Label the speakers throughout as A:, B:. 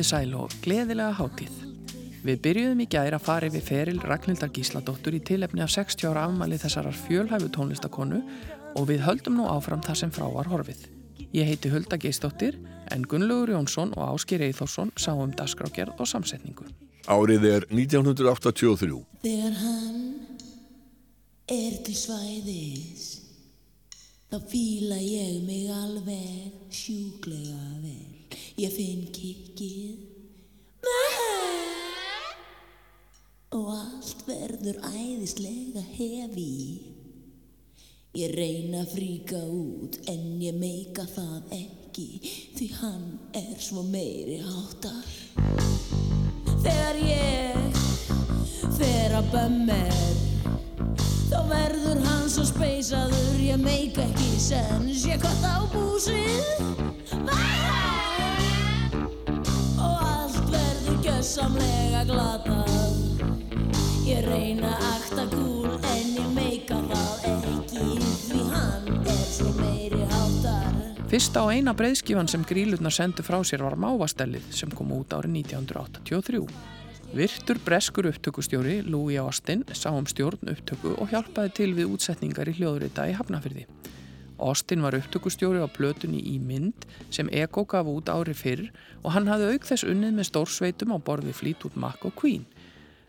A: Komiði sæl og gleðilega hátíð. Við byrjuðum í gæri að fara yfir feril Ragnhildar Gísladóttur í tilefni af 60 ára afmæli þessarar fjölhæfu tónlistakonu og við höldum nú áfram þar sem frá var horfið. Ég heiti Hulda Geistóttir en Gunnlaugur Jónsson og Áskir Eithórsson sá um dasgrákjörð og samsetningu.
B: Árið er 1983.
C: Þegar hann er til svæðis þá fíla ég mig alveg sjúklega vel ég finn kikkið og allt verður æðislega hefi. Ég reyna að fríka út en ég meika það ekki því hann er svo meiri áttar þegar ég fer að bömmir Þá verður hann svo speysaður, ég meik ekki sens, ég kott á búsið og allt verður gjössamlega glatað. Ég reyna að akta kúl en ég meika það ekki því hann er svo meiri háttar.
A: Fyrsta og eina breyðskifan sem grílurnar sendu frá sér var Mávastellið sem kom út árið 1983. Virtur breskur upptökustjóri Louis Austin sá um stjórn upptöku og hjálpaði til við útsetningar í hljóðrita í Hafnafyrði. Austin var upptökustjóri á plötunni í mynd sem Ego gaf út ári fyrr og hann hafði auk þess unnið með stórsveitum á borði Fleetwood Mac og Queen.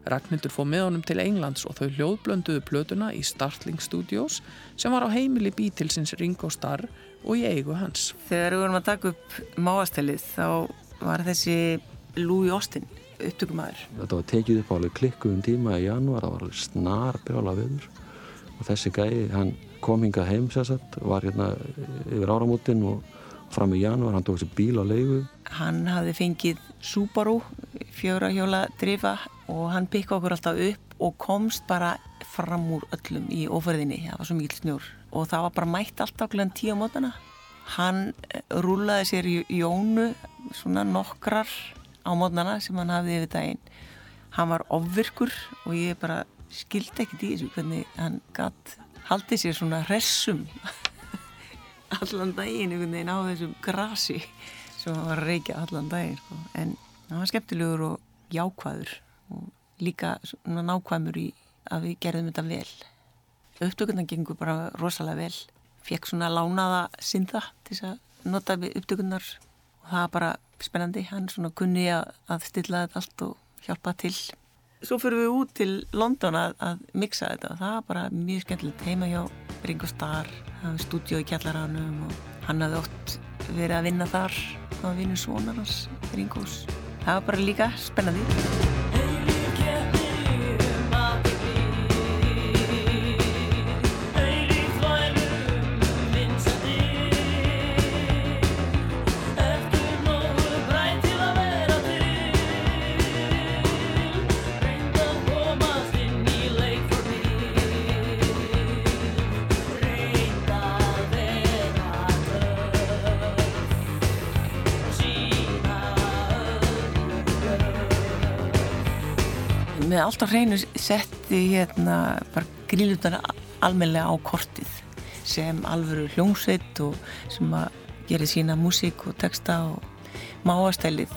A: Ragnhildur fóð með honum til Englands og þau hljóðblönduðu plötuna í Startling Studios sem var á heimili Beatlesins Ringo Starr og í eigu hans.
D: Þegar við vorum að taka upp máastelið þá var þessi Louis Austin upptökumæður.
E: Þetta var tekið upp á alveg klikkuðum tíma í janúar, það var alveg snar brjála viður og þessi gæi, hann kom hingað heim sérsagt, var hérna yfir áramútin og fram í janúar, hann tók sér bíl á leigu.
D: Hann hafði fengið Subaru, fjöra hjóla drifa og hann pikka okkur alltaf upp og komst bara fram úr öllum í óferðinni, það var svo mikil snjór og það var bara mætt alltaf glenn tíu mótana. Hann rúlaði sér í jónu svona nokkrar á mótnana sem hann hafði yfir daginn. Hann var ofvirkur og ég bara skildi ekkert í þessu hvernig hann gatt haldið sér svona hressum allan daginn einhvern veginn á þessum grasi sem hann var að reykja allan daginn sko. en hann var skemmtilegur og jákvæður og líka svona nákvæmur í að við gerðum þetta vel upptökundan gengur bara rosalega vel fekk svona lánaða synda til þess að nota við upptökunar og það bara spennandi. Hann svona kunni að, stilla þetta allt og hjálpa til. Svo fyrir við út til London að, að mixa þetta og það var bara mjög skemmtilegt. Heima hjá Ringo Starr það var stúdíu í kjallaranum og hann hafði oft verið að vinna þar á vinnu svonarnas Ringos. Það var bara líka spennandi allt á hreinu setti hérna bara grílutana almenlega á kortið sem alvöru hljómsveit og sem að gera sína músík og texta og máastælið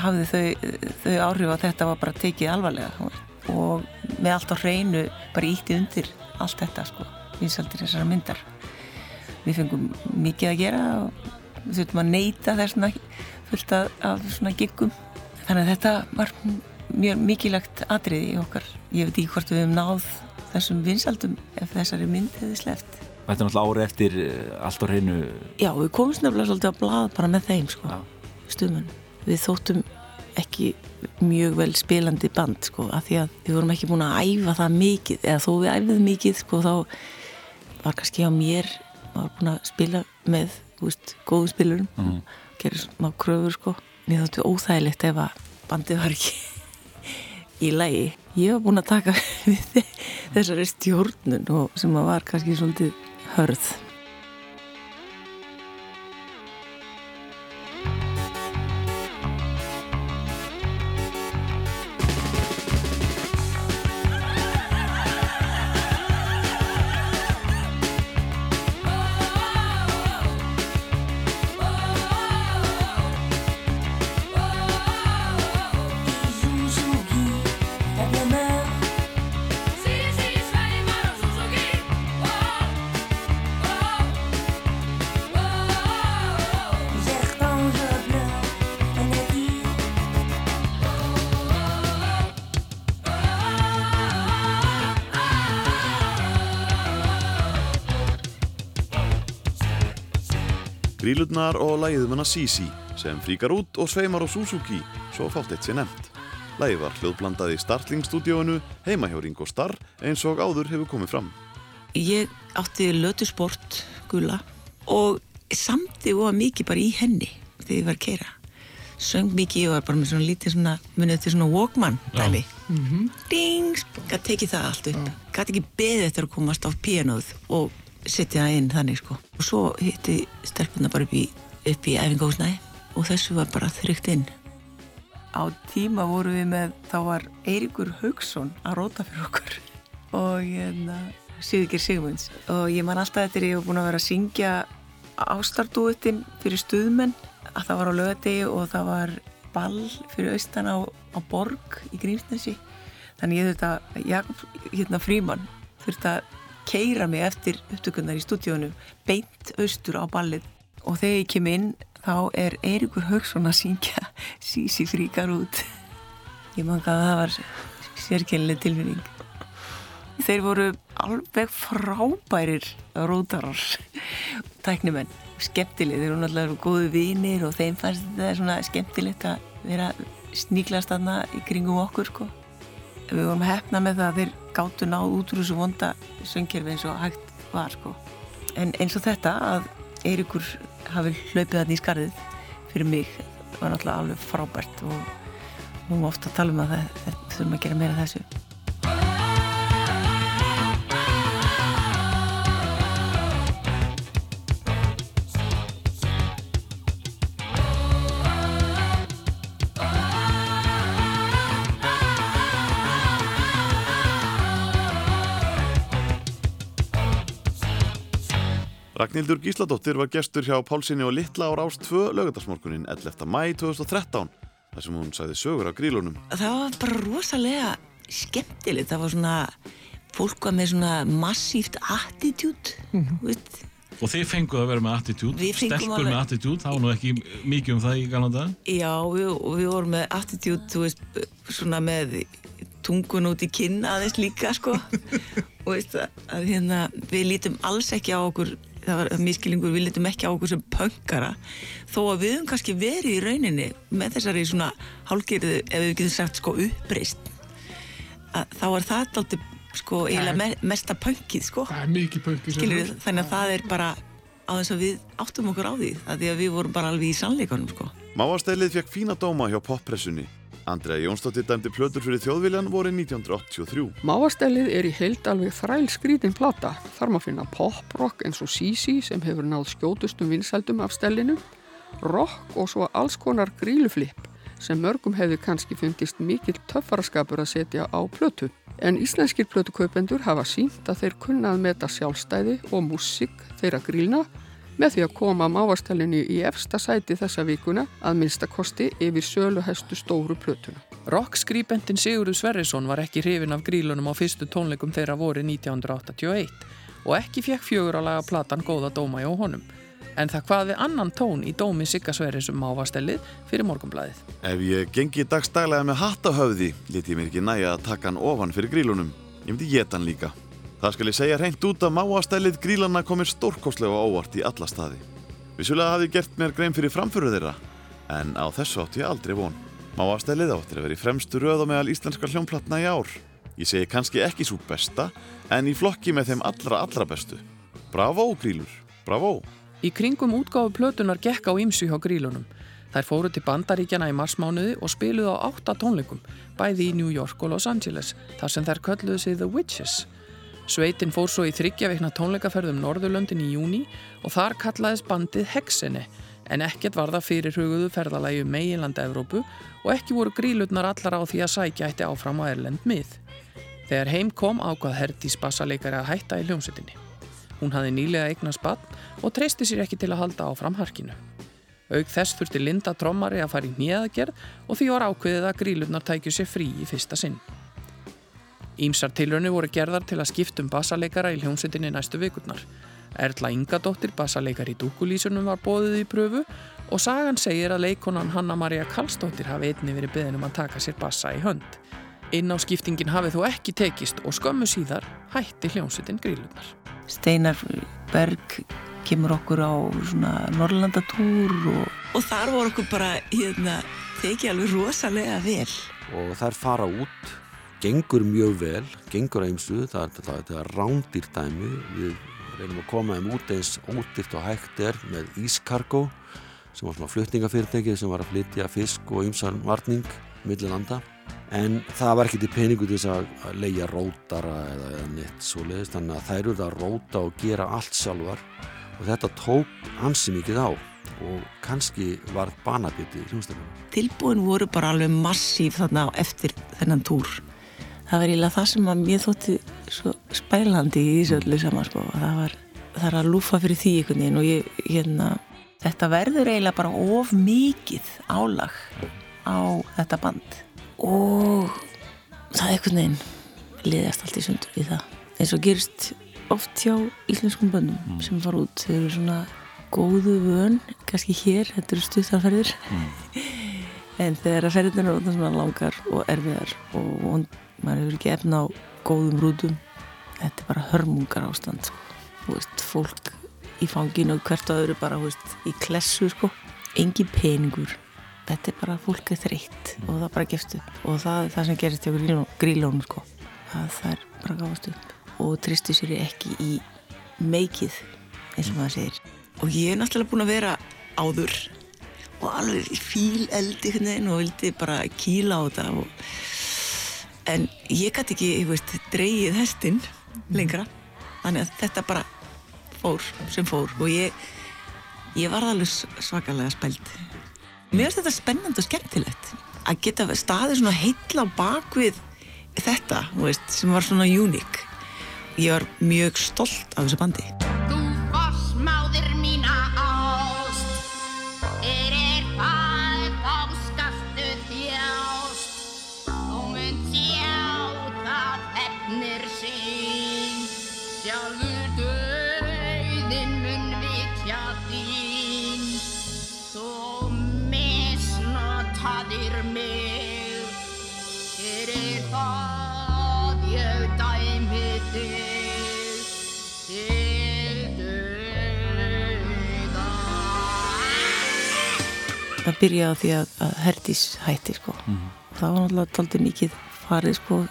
D: hafði þau, þau áhrif að þetta var bara tekið alvarlega. Og með allt á hreinu bara ítti undir allt þetta sko, vinsaldir þessara myndar. Við fengum mikið að gera og þurftum að neyta þessna fullt af svona giggum. Þannig að þetta var mjög mikilagt atriði í okkar. Ég veit ekki hvort við hefum náð þessum vinsaldum ef þessari mynd hefði sleft.
F: Þetta er náttúrulega árið eftir allt á hreinu.
D: Já, við komumst nefnilega svolítið á blad bara með þeim, sko, stuðmenn. við þóttum ekki mjög vel spilandi band sko, af því að við vorum ekki búin að æfa það mikið eða þó við æfðum mikið sko, þá var kannski á mér maður búin að spila með veist, góðu spilurum mm. gera smá kröfur sko ég þóttu óþægilegt ef að bandið var ekki í lægi ég var búin að taka við þessari stjórnun og sem var kannski svolítið hörð
F: Og lægið manna Sisi sem fríkar út og sveimar á Suzuki svo fátt eitt sé nefnt. Lægið var hljóðblandað í Startling-stúdíóinu heima hjá Ringo Starr eins og áður hefur komið fram.
D: Ég átti lötusport gula og samti og mikið bara í henni þegar ég var að keira. Söng mikið, ég var bara með svona lítið svona, munið til svona Walkman dæmi. Mm -hmm. Dings, gæti tekið það allt upp. Gæti ekki beðið eftir að komast á pianoð og setja það inn þannig sko og svo hitti stelpuna bara upp í, upp í æfingósnæði og þessu var bara þrygt inn. Á tíma voru við með þá var Eiríkur Haugsson að róta fyrir okkur. Og hérna Sigurgir Sigmunds. Og ég man alltaf eftir ég hef búin að vera að syngja ástardúettinn fyrir stuðmenn að það var á lögadegi og það var ball fyrir austan á, á borg í Grímsnesi. Þannig ég þurfti að Jakob hérna Fríman þurfti að keira mig eftir upptökunar í stúdíunum beint austur á ballið og þegar ég kem inn þá er Eirikur Haugsson að syngja Sísi fríkar út. Ég manga að það var sérkennileg tilfinning. Þeir voru alveg frábærir rótarar tæknumenn, skemmtileg þeir voru náttúrulega góðu vinir og þeim fannst þetta svona skemmtilegt að vera sníklast aðna í kringum okkur sko. Við vorum hefna með það að þeir gáttu náð út úr þessu vonda söngkerfi eins og hægt var sko. en eins og þetta að Eirikur hafi hlaupið þarna í skarðið fyrir mig. Var náttúrulega alveg frábært og nú ofta talum að það þurfum að gera meira þessu
F: Ragnhildur Gísladóttir var gestur hjá Pálsini og Littla á Rás 2 lögadagsmorgunin 11. mæ 2013 þar sem hún sæði sögur af grílunum.
D: Það var bara rosalega skemmtilegt. Það var svona, fólk var með svona massíft attitút, mm -hmm.
G: Og þið fenguð að vera með attitút, stelpur alveg... með attitút, það var nú ekki mikið um það í galanda?
D: Já, við, við vorum með attitút, þú veist, svona með tungun út í kynna aðeins líka, sko. og veist að, að hérna, við lítum alls ekki á okkur það var miskilingur, við litum ekki á okkur sem pöngara þó að við höfum kannski verið í rauninni með þessari svona hálgirðu, ef við getum sagt sko uppreist þá er það alltaf sko eiginlega me mesta pöngið sko.
H: Það er mikið pöngið
D: Skilur, þannig að það er bara á þess að við áttum okkur á því að því að við vorum bara alveg í sannleikonum sko.
F: Máastælið fekk fína dóma hjá poppressunni Andrea Jónsdóttir dæmdi plötur fyrir þjóðviljan voru 1983.
A: Máastælið er í heild alveg þræl skrítin plata. Þar maður finna pop-rock eins og Sisi sem hefur náð skjótustum vinsældum af stælinu, rock og svo alls konar gríluflip sem mörgum hefði kannski fundist mikill töffaraskapur að setja á plötu. En íslenskir plötukaupendur hafa sínt að þeir kunnað meta sjálfstæði og músík þeirra grílna með því að koma máastælinu í efsta sæti þessa vikuna að minnstakosti yfir söluhestu stóru plötuna. Rockskrýpendin Sigurður Sverrisson var ekki hrifin af grílunum á fyrstu tónleikum þeirra voru 1981 og ekki fekk fjögur að laga platan góða dóma hjá honum. En það hvaði annan tón í dómi Sigga Sverrisum mávastellið fyrir morgumblæðið.
F: Ef ég gengi dagstælega með hattahöfði, liti ég mér ekki næja að taka hann ofan fyrir grílunum. Ég myndi geta hann líka. Það skal ég segja hreint út að máastælið grílanna komir stórkoslega óvart í alla staði. Vissulega hafi gert mér grein fyrir framföru þeirra, En á þessu átt ég aldrei von. Máastælið áttir að vera í fremstu röð og meðal íslenskar hljómplatna í ár. Ég segi kannski ekki svo besta, en í flokki með þeim allra allra bestu. Bravo, grílur, bravo.
A: Í kringum útgáfu plötunar gekk á ýmsu hjá grílunum. Þær fóru til bandaríkjana í marsmánuði og spiluðu á átta tónleikum, bæði í New York og Los Angeles, þar sem þær kölluðu sig The Witches. Sveitin fór svo í þryggjaveikna tónleikaferðum Norðurlöndin í júni og þar kallaðist bandið Hexene, en ekkert var það fyrir hugуðu ferðalægi um meginlanda Evrópu og ekki voru grílutnar allar á því að sækja eitti áfram á Erlend mið. Þegar heim kom ákvað Herdís bassaleikari að hætta í hljómsettinni. Hún hafði nýlega eignast bann og treysti sér ekki til að halda áfram harkinu. Aug þess þurfti Linda Trommari að fara í nýjaðgerð og því var ákveðið að grílutnar tækju sér frí í fyrsta sinn. Ímsar tilraunir voru gerðar til að skiptum bassaleikara í hljómsettinni næstu vikurnar. Erla Ingadóttir, bassaleikar í dúkulísunum, var bóðið í pröfu og sagan segir að leikonan Hanna-Maria Karlsdóttir hafi einni verið beðin um að taka sér bassa í hönd. Inn á skiptingin hafi þó ekki tekist og skömmu síðar hætti hljómsettin grílunar.
D: Steinar Berg kemur okkur á svona Norrlandatúr og, og þar voru okkur bara hérna, tekið alveg rosalega vel.
E: Og þær fara út gengur mjög vel, gengur eimsu, það, það, það er rándýrt dæmi, við reynum að koma þeim út eins ódýrt og hægt er með Ískargo sem var svona flutningafyrirtækið sem var að flytja fisk og ymsan varning millir landa. En það var ekki til peningu til þess að leia rótara eða, eða neitt svo leiðist þannig að þær eru það að róta og gera allt sjálfar. Og þetta tók hansi mikið á. Og kannski var banabiti í hljómsdæfum.
D: Tilbúin voru bara alveg massíf þarna eftir þennan túr það var eiginlega það sem að mér þótti svo spælandi í þessu öllu saman sko. það var, það að lúfa fyrir því einhvern veginn og ég, hérna þetta verður eiginlega bara of mikið álag á þetta band og það er einhvern veginn liðast allt í sundur í það eins og gerist oft hjá íslenskum bönnum mm. sem fara út þau eru svona góðu vön kannski hér, þetta eru stuttarferðir mm. en þegar að ferðin eru svona langar og erfiðar og maður hefur ekki efna á góðum rútum þetta er bara hörmungar ástand sko. veist, fólk í fanginu og hvert að öðru bara veist, í klessu sko. engi peningur þetta er bara fólk er þreytt og það bara gefst upp og það er það sem gerist hjá grílónum sko. það, það er bara gáðast upp og tristu sér ekki í meikið eins og maður segir og ég er náttúrulega búin að vera áður og alveg í fíl eldi og vildi bara kíla á þetta og en ég gæti ekki, ég veist, dreyið hestinn lengra. Þannig að þetta bara fór sem fór og ég ég var alveg svakalega spælt mér finnst þetta spennand og skemmtilegt að geta staðið svona heitla á bakvið þetta, veist, sem var svona uník ég var mjög stolt af þessu bandi það byrjaði á því að, að Herdís hætti sko. Mm -hmm. það var náttúrulega tóltið mikið farið sko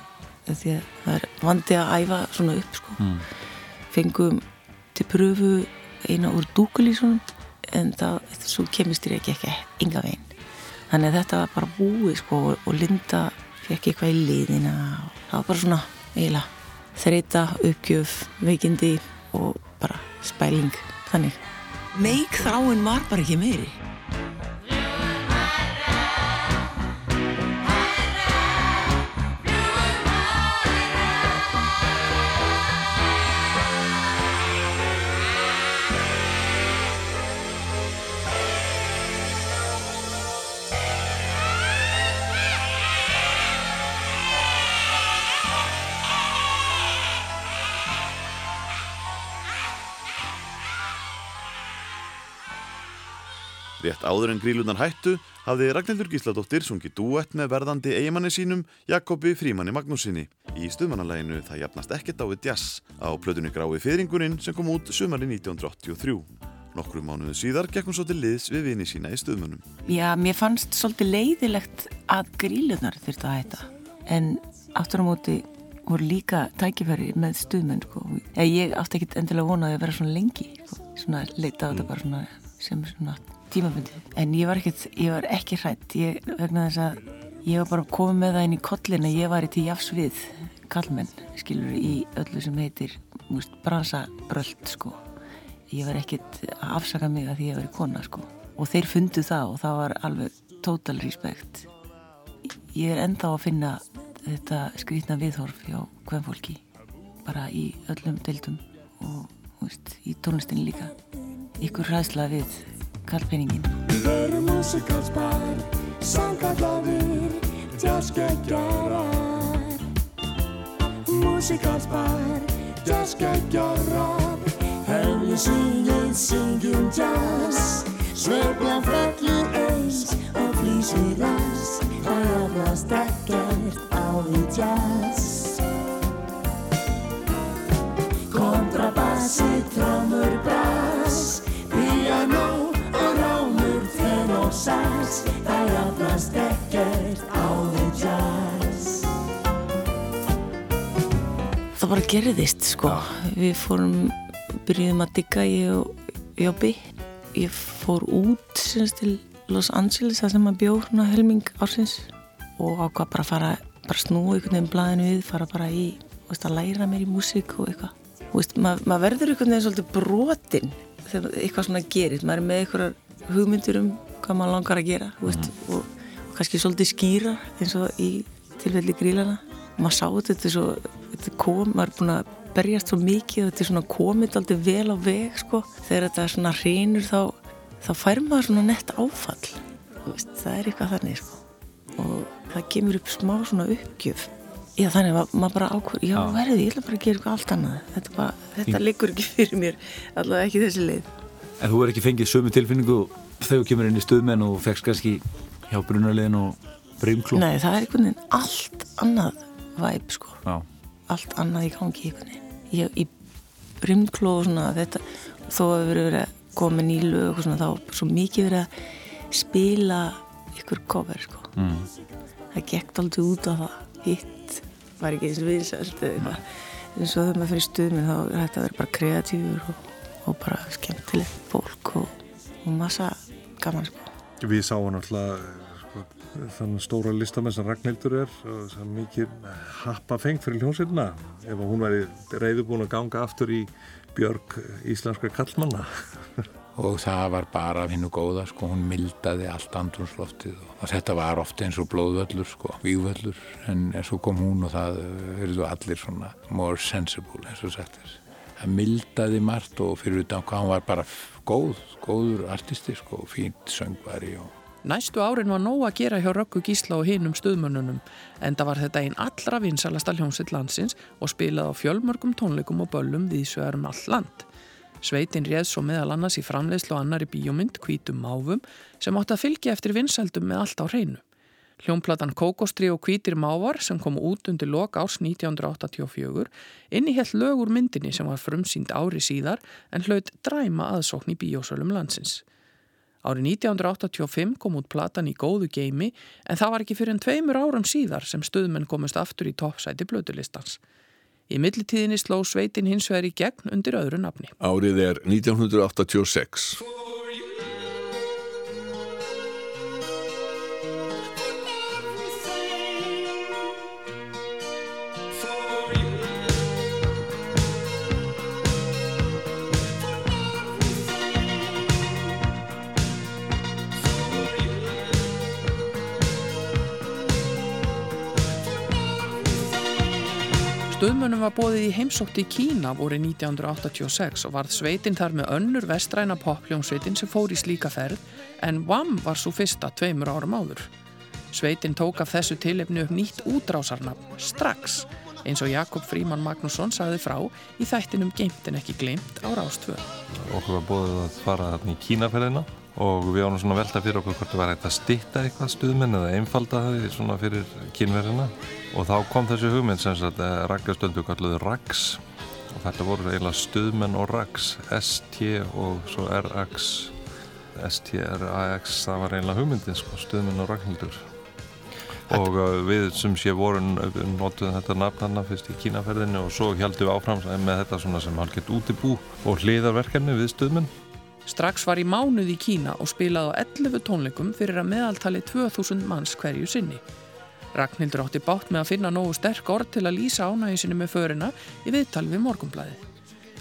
D: því að það er vandi að æfa svona upp sko. Mm. fengum til pröfu eina úr dúkulísunum en það, svo kemist þér ekki ekki enga veginn. Þannig að þetta var bara búið sko og, Linda fekk eitthvað í liðina og það var bara svona eiginlega þreita, uppgjöf, veikindi og bara spæling þannig. Meik þráin var bara ekki meiri
F: Rétt áður en grílunar hættu hafði Ragnhildur Gísladóttir sungið duett með verðandi eigimanni sínum Jakobi Frímanni Magnúsinni í stuðmannalæginu Það jafnast ekkert á við jazz á plötunni Grái fyrringurinn sem kom út sumari 1983. Nokkru mánuðu síðar gekk hún svo til liðs við vini sína í stuðmunum.
D: Já, mér fannst svolítið leiðilegt að grílunar þurftu að hætta. En aftur á móti voru líka tækifæri með stuðmenn. Sko. Ég átti ekkit endilega vonaði að vera svona lengi. Sko. Svona leita á þetta bara svona, sem svona tímabundið. En ég var, ekkit, ég var ekki hrætt. Ég, vegna þess að ég var bara komið með það inn í kollin að ég var í til jafs við kallmenn, skilur, í öllu sem heitir múst, bransabröld, sko ég var ekkert að afsaka mig að því ég var í kona sko og þeir fundu það og það var alveg total respect ég er enda á að finna þetta skrítna viðhorf hjá hvem fólki bara í öllum deildum og veist, í tónlistinni líka ykkur ræðsla við kallpenningin Við erum músikalspar sangalladir jazzgeggjarar. Músikalspar jazzgeggjarar. Hefðu syngið, syngjum jazz. Sveiflan fellur eins og flýsir rass Það jafnast ekkert á því jazz. Kontrabassi, trómur, brass sax Það jafnast ekkert á því jazz. Það bara gerðist sko. Við fórum byrjuðum að digga ég og Jóbi ég fór út sinns, til Los Angeles það sem að bjóð hérna helming ársins. Og ákvað bara að fara bara snúa einhvern veginn blæðinu við fara bara í, veist, að læra mér í músík og eitthvað. Veist, mað, maður verður einhvern veginn svolítið brotin þegar eitthvað svona gerir maður er með einhverjar hugmyndur um hvað maður langar að gera veist, mm. og, og kannski svolítið skýra eins og í tilfelli grílana maður sá þetta svo þetta kom, maður er búin að berjast svo mikið og þetta er komið aldrei vel á veg sko. þegar þetta er svona hreinur þá, þá fær maður svona nett áfall veist, það er eitthvað þannig sko. og það kemur upp smá svona uppgjöf já þannig að maður bara ákvör já verði, ég ætla bara að gera eitthvað allt annað þetta, bara, þetta liggur ekki fyrir mér allavega ekki þessi leið
H: En þú er ekki fengið sömu tilfinningu þegar þú kemur inn í stuðmenn og fegst kannski hjá brunarlegin og breymklú
D: Nei, það er einhvern veginn allt annað væp sko. Já. allt annað í gangi einhvern veginn. Ég, í rimkló og svona þetta þó að við verðum að koma nýlu og svona þá svo mikið verið að spila ykkur cover sko. Mm. það gekkt aldrei út af það. Hitt var ekki eins og viðsælt eða eins og þegar maður fyrir stuðminn þá er þetta að vera bara kreatífur og, og bara skemmtilegt fólk og, og massa gaman sko.
I: Við sáum náttúrulega þannig stóra listamenn sem Ragnhildur er sem mikið happa fengt fyrir hljómsveituna ef hún væri reyðubúin að ganga aftur í björg íslenska kallmanna
J: og það var bara af hennu góða sko, hún mildaði allt andrunsloftið og þetta var ofte eins og blóðvöllur sko, vígvöllur, en svo kom hún og það verður allir svona more sensible eins og sagt þess það mildaði margt og fyrir utan hvað hann var bara góð, góður artisti sko, fínt söngvari og
A: Næstu árin var nóg að gera hjá Röggu Gísla og hinum stuðmönnunum en það var þetta einn allra vinsalasta hljómsitt landsins og spilað á fjölmörgum tónleikum og böllum við svegarum all land. Sveitin réð svo meðal annars í framleiðslu og annari bíómynd, Kvítum Máfum, sem átti að fylgja eftir vinsaldum með allt á hreinu. Hljómplatan Kókostri og Kvítir Mávar sem kom út undir lok árs 1984 innihjall lögur myndinni sem var frumsýnd ári síðar en hlaut dræma aðsókn í bíósölum landsins. Árið 1985 kom út platan í góðu geimi en það var ekki fyrir en tveimur árum síðar sem stöðmenn komist aftur í toppsæti blödulistans. Í millitíðinni sló sveitin hins vegar í gegn undir öðru nafni.
B: Árið er 1986.
A: Stöðmönnum var bóðið í heimsótt í Kína voru 1986 og varð sveitin þar með önnur vestræna popljónsveitin sem fór í slíka ferð en Wham var svo fyrsta tveimur árum áður. Sveitin tók af þessu tilefni upp nýtt útrásarnafn strax eins og Jakob Fríman Magnússon sagði frá í þættinum Geimtin ekki glemt á Rástvö.
I: Okkur var bóðið að fara þarna í Kínaferðina og við ánum svona velta fyrir okkur hvort það var eitthvað að stitta eitthvað stuðminn eða einfalda það svona fyrir kynverðina og þá kom þessi hugmynd sem sagt eh, raggastöldu kalluðu RAGS. Og þetta voru eiginlega stuðmenn og rax ST og svo RX STRAX það var eiginlega hugmyndin sko, stuðmenn og ragnhildur. Og uh, við sem sé vorum notuðum þetta nafn hann fyrst í kínaferðinu og svo heldum við áfram með þetta svona sem halgett útibú og hliðarverkefni við stuðmenn
A: Strax var í mánuð í Kína og spilaði á 11 tónleikum fyrir að meðaltali 2000 manns hverju sinni. Ragnhildur átti bátt með að finna nógu sterk orð til að lýsa ánægisinni með förina í viðtal við morgumblæði.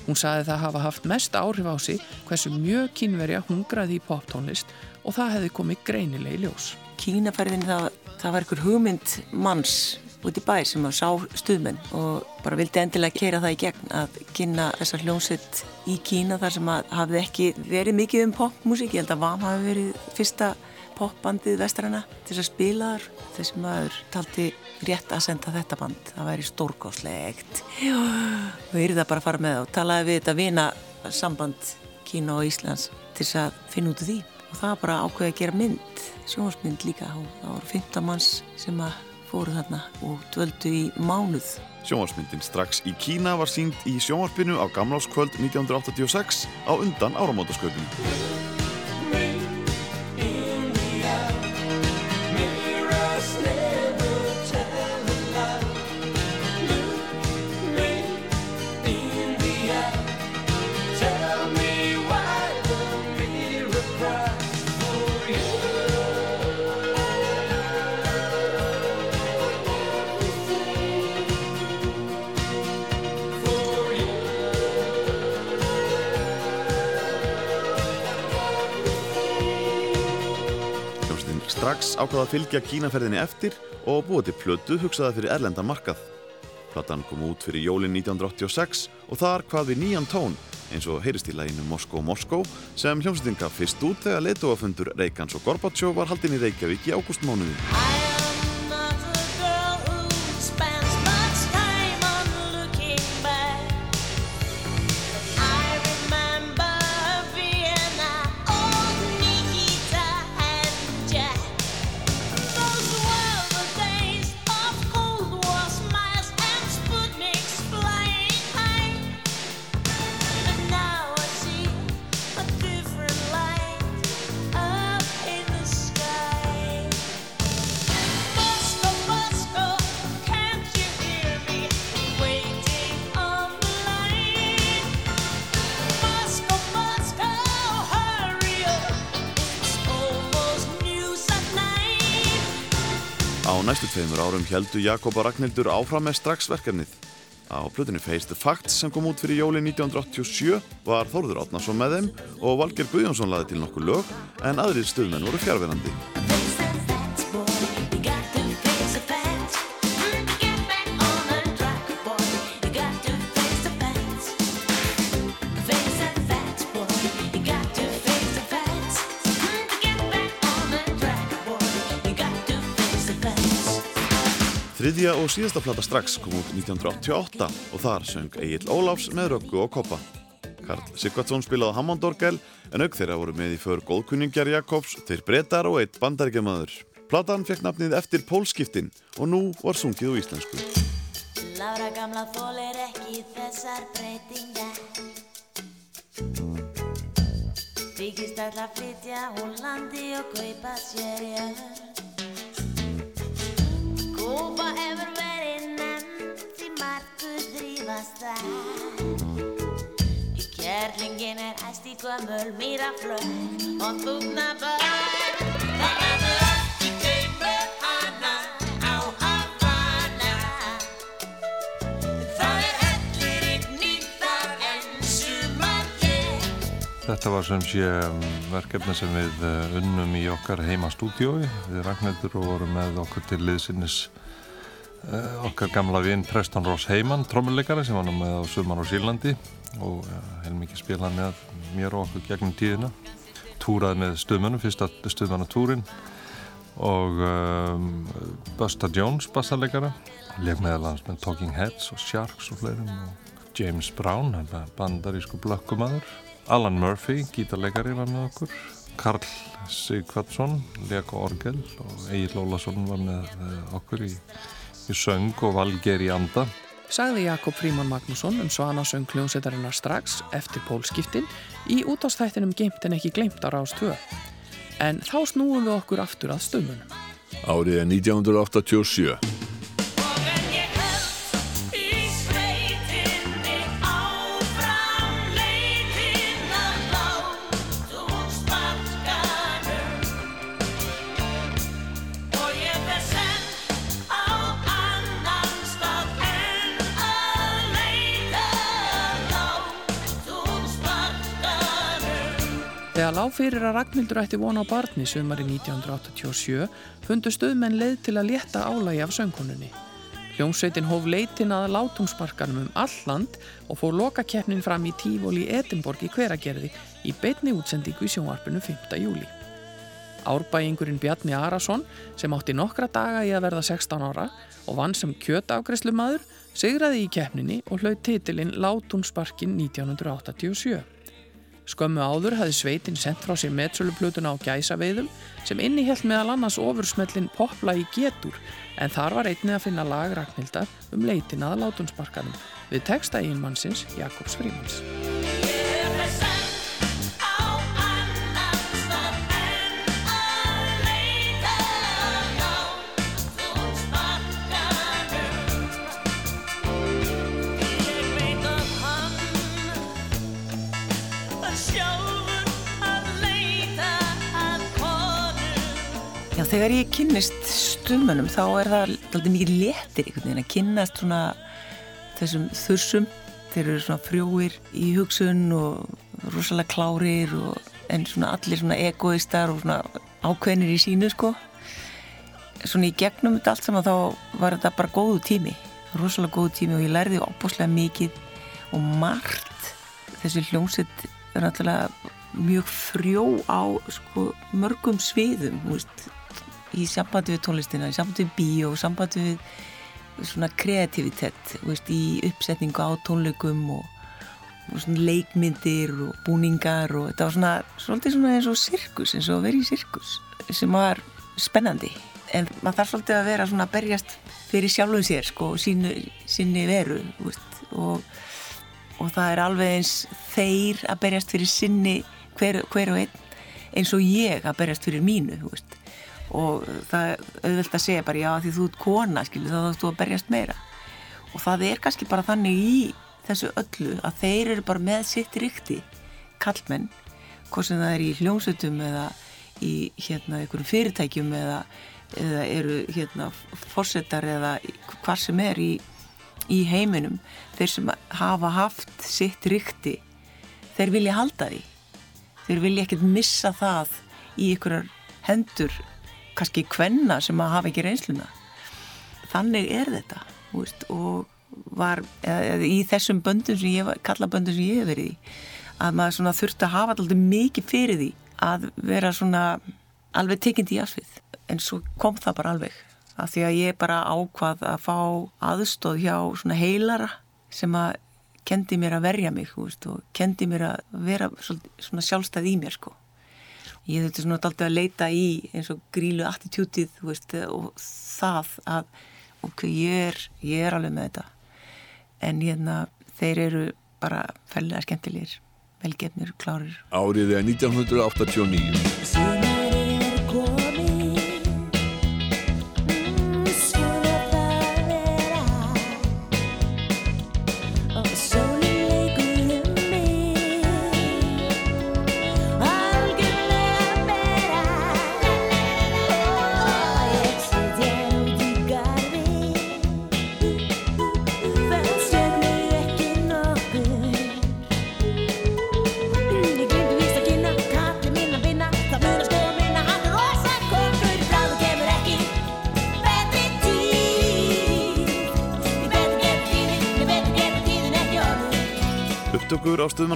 A: Hún saði það hafa haft mest áhrif á sig hversu mjög kínverja hungraði í poptónlist og það hefði komið greinilegi ljós.
D: Kínaferðin það, það var einhver hugmynd manns út í bæ sem að sá stuðmenn og bara vildi endilega kera það í gegn að kynna þessar hljómsett í Kína þar sem að hafði ekki verið mikið um popmusík, ég held að VAM hafi verið fyrsta popbandið vestrana til að spila þar. Þessi maður talti rétt að senda þetta band. Það væri stórgáslegt og við erum það bara að fara með og talaði við þetta vina samband Kína og Íslands til að finna út af því. Og það bara ákveði að gera mynd sjónvarsmynd líka. Og það voru 15 manns sem að fóru þarna og dvöldu í mánuð.
C: Sjónvarsmyndin strax í Kína var sínd í sjónvarpinu á gamláskvöld 1986 á undan áramótasköpinu. Strax ákvaða að fylgja kínaferðinni eftir og búið til plötu hugsaða fyrir erlenda markað. Platan kom út fyrir jólinn 1986 og þar hvað við nýjan tón eins og heyrist í læginu Moskó Moskó sem hljómsveitinga fyrst út þegar leituafundur Reykjans og Gorbatsjó var haldinn í Reykjavík í ágústmánuði. Næstu tveimur árum heldu Jakob og Ragnhildur áfram með straxverkefnið. Á plötunni Face the Facts sem kom út fyrir jóli 1987 var Þórður Átnarsson með þeim og Valger Guðjónsson laði til nokkuð lög en aðrið stuðmenn voru fjárverandi. Þriðja og síðasta plata strax kom út 1988 og þar söng Egil Óláfs með Röggu og Koppa. Karl Sigvardsson spilaði Hammondorgel en auk þeirra voru með í för góðkunningjar Jakobs, þeir breytar og eitt bandaríkjamaður. Platan fekk nafnið eftir pólskiptin og nú var sungið úr íslensku. Lára gamla þólir ekki þessar breytingar Byggist alltaf flytja úr landi og kaupa sér í Kúpa hefur verið nefnd í margur þrýfast það Í kjærlingin er æst í gömul mýraflöð og þúfna börn Það verður ekki
I: Þetta var sem sé um, verkefni sem við uh, unnum í okkar heima stúdiói við Ragnhildur og vorum með okkur til liðsinnis Uh, okkar gamla vinn Preston Ross Heyman trommuleikari sem var nú með á Sumar og Sírlandi og uh, heilmikið spilað með mér og okkur gegnum tíðina. Túraði með stuðmönnum, fyrsta stuðmannatúrin og um, Busta Jones bassarleikara leik meðalans með Talking Heads og Sharks og fleirum og James Brown bandarísku blökkumadur Alan Murphy, gítarleikari var með okkur Karl Sigvardsson leik og orgel og Egil Ólason var með okkur í í söng og valger í anda.
A: sagði Jakob Fríman Magnússon um Svanasöng hljómsveitarinnar strax eftir pólskiptin í útástættinum Geimt en ekki gleimt á Rás 2. En þá snúum við okkur aftur að stömmunum.
C: Árið er 1987.
A: Þegar lág fyrir að Ragnhildur ætti vona á barni sumari 1987 fundu stöðmenn leið til að létta álægi af söngkonunni. Hljómsveitin hóf leitin að látungsmarkanum um all land og fór lokakeppnin fram í Tífóli Edinborg í hveragerði í beitni útsendingu í sjónvarpinu 5. júli. Árbæingurinn Bjarni Arason sem átti nokkra daga í að verða 16 ára og vann sem kjötafgreslumadur sigraði í keppninni og hlaut titilinn Látungsparkin 1987. Skömmu áður hafði sveitin sendt frá sér metröluplutuna á gæsaveiðum sem innihjalt meðal annars ofursmellin Popla í getur en þar var einni að finna lag Ragnhildar um leitin að látunsparkanum við texta einmannsins Jakobs Frímans.
D: Þegar ég kynnist stuðmönnum þá er það alltaf mikið letir einhvern veginn að kynnast svona þessum þursum. Þeir eru svona frjóir í hugsun og rosalega klárir og, en svona allir svona egoistar og svona ákveðnir í sínu sko. Svona í gegnum þetta allt saman þá var þetta bara góðu tími rosalega góðu tími og ég lærði opbúslega mikið og margt. Þessi hljómsett er náttúrulega mjög frjó á sko, mörgum sviðum veist, í sambandi við tónlistina, í sambandi við bíó, í sambandi við svona kreativitet, veist, í uppsetningu á tónleikum og, og svona leikmyndir og búningar og þetta var svona, svolítið svona eins og sirkus, eins og verið í sirkus sem var spennandi. En maður þarf svolítið að vera svona að berjast fyrir sjálfuð sér sko, sínu, sínu veru veist, og, og það er alveg eins þeir að berjast fyrir sinni hver, hver og einn eins og ég að berjast fyrir mínu veist og það er auðvöld að segja bara já því þú ert kona skilur þá þú að berjast meira. Og það er kannski bara þannig í þessu öllu að þeir eru bara með sitt ríkti kallmenn hvort sem það er í hljómsveitum eða í hérna einhverjum fyrirtækjum eða, eða eru hérna fórsetar eða hvað sem er í, í heiminum. Þeir sem hafa haft sitt ríkti þeir vilja halda því. Þeir vilja ekkert missa það í einhverjar hendur kannski kvenna sem að hafa ekki reynsluna. Þannig er þetta veist, og var eða, eða, í þessum böndum sem ég kalla böndum sem ég hef verið í að maður þurfti að hafa alltaf mikið fyrir því að vera svona alveg tekind í asfið en svo kom það bara alveg að því að ég bara ákvað að fá aðstóð hjá svona heilara sem að kendi mér að verja mig veist, og kendi mér að vera svona sjálfstæð í mér sko ég þurfti svona alltaf að leita í eins og grílu attitútið og það að ok, ég er, ég er alveg með þetta. En hérna þeir eru bara fellega skemmtilegir velgefnir, klárir.
C: Árið er 1989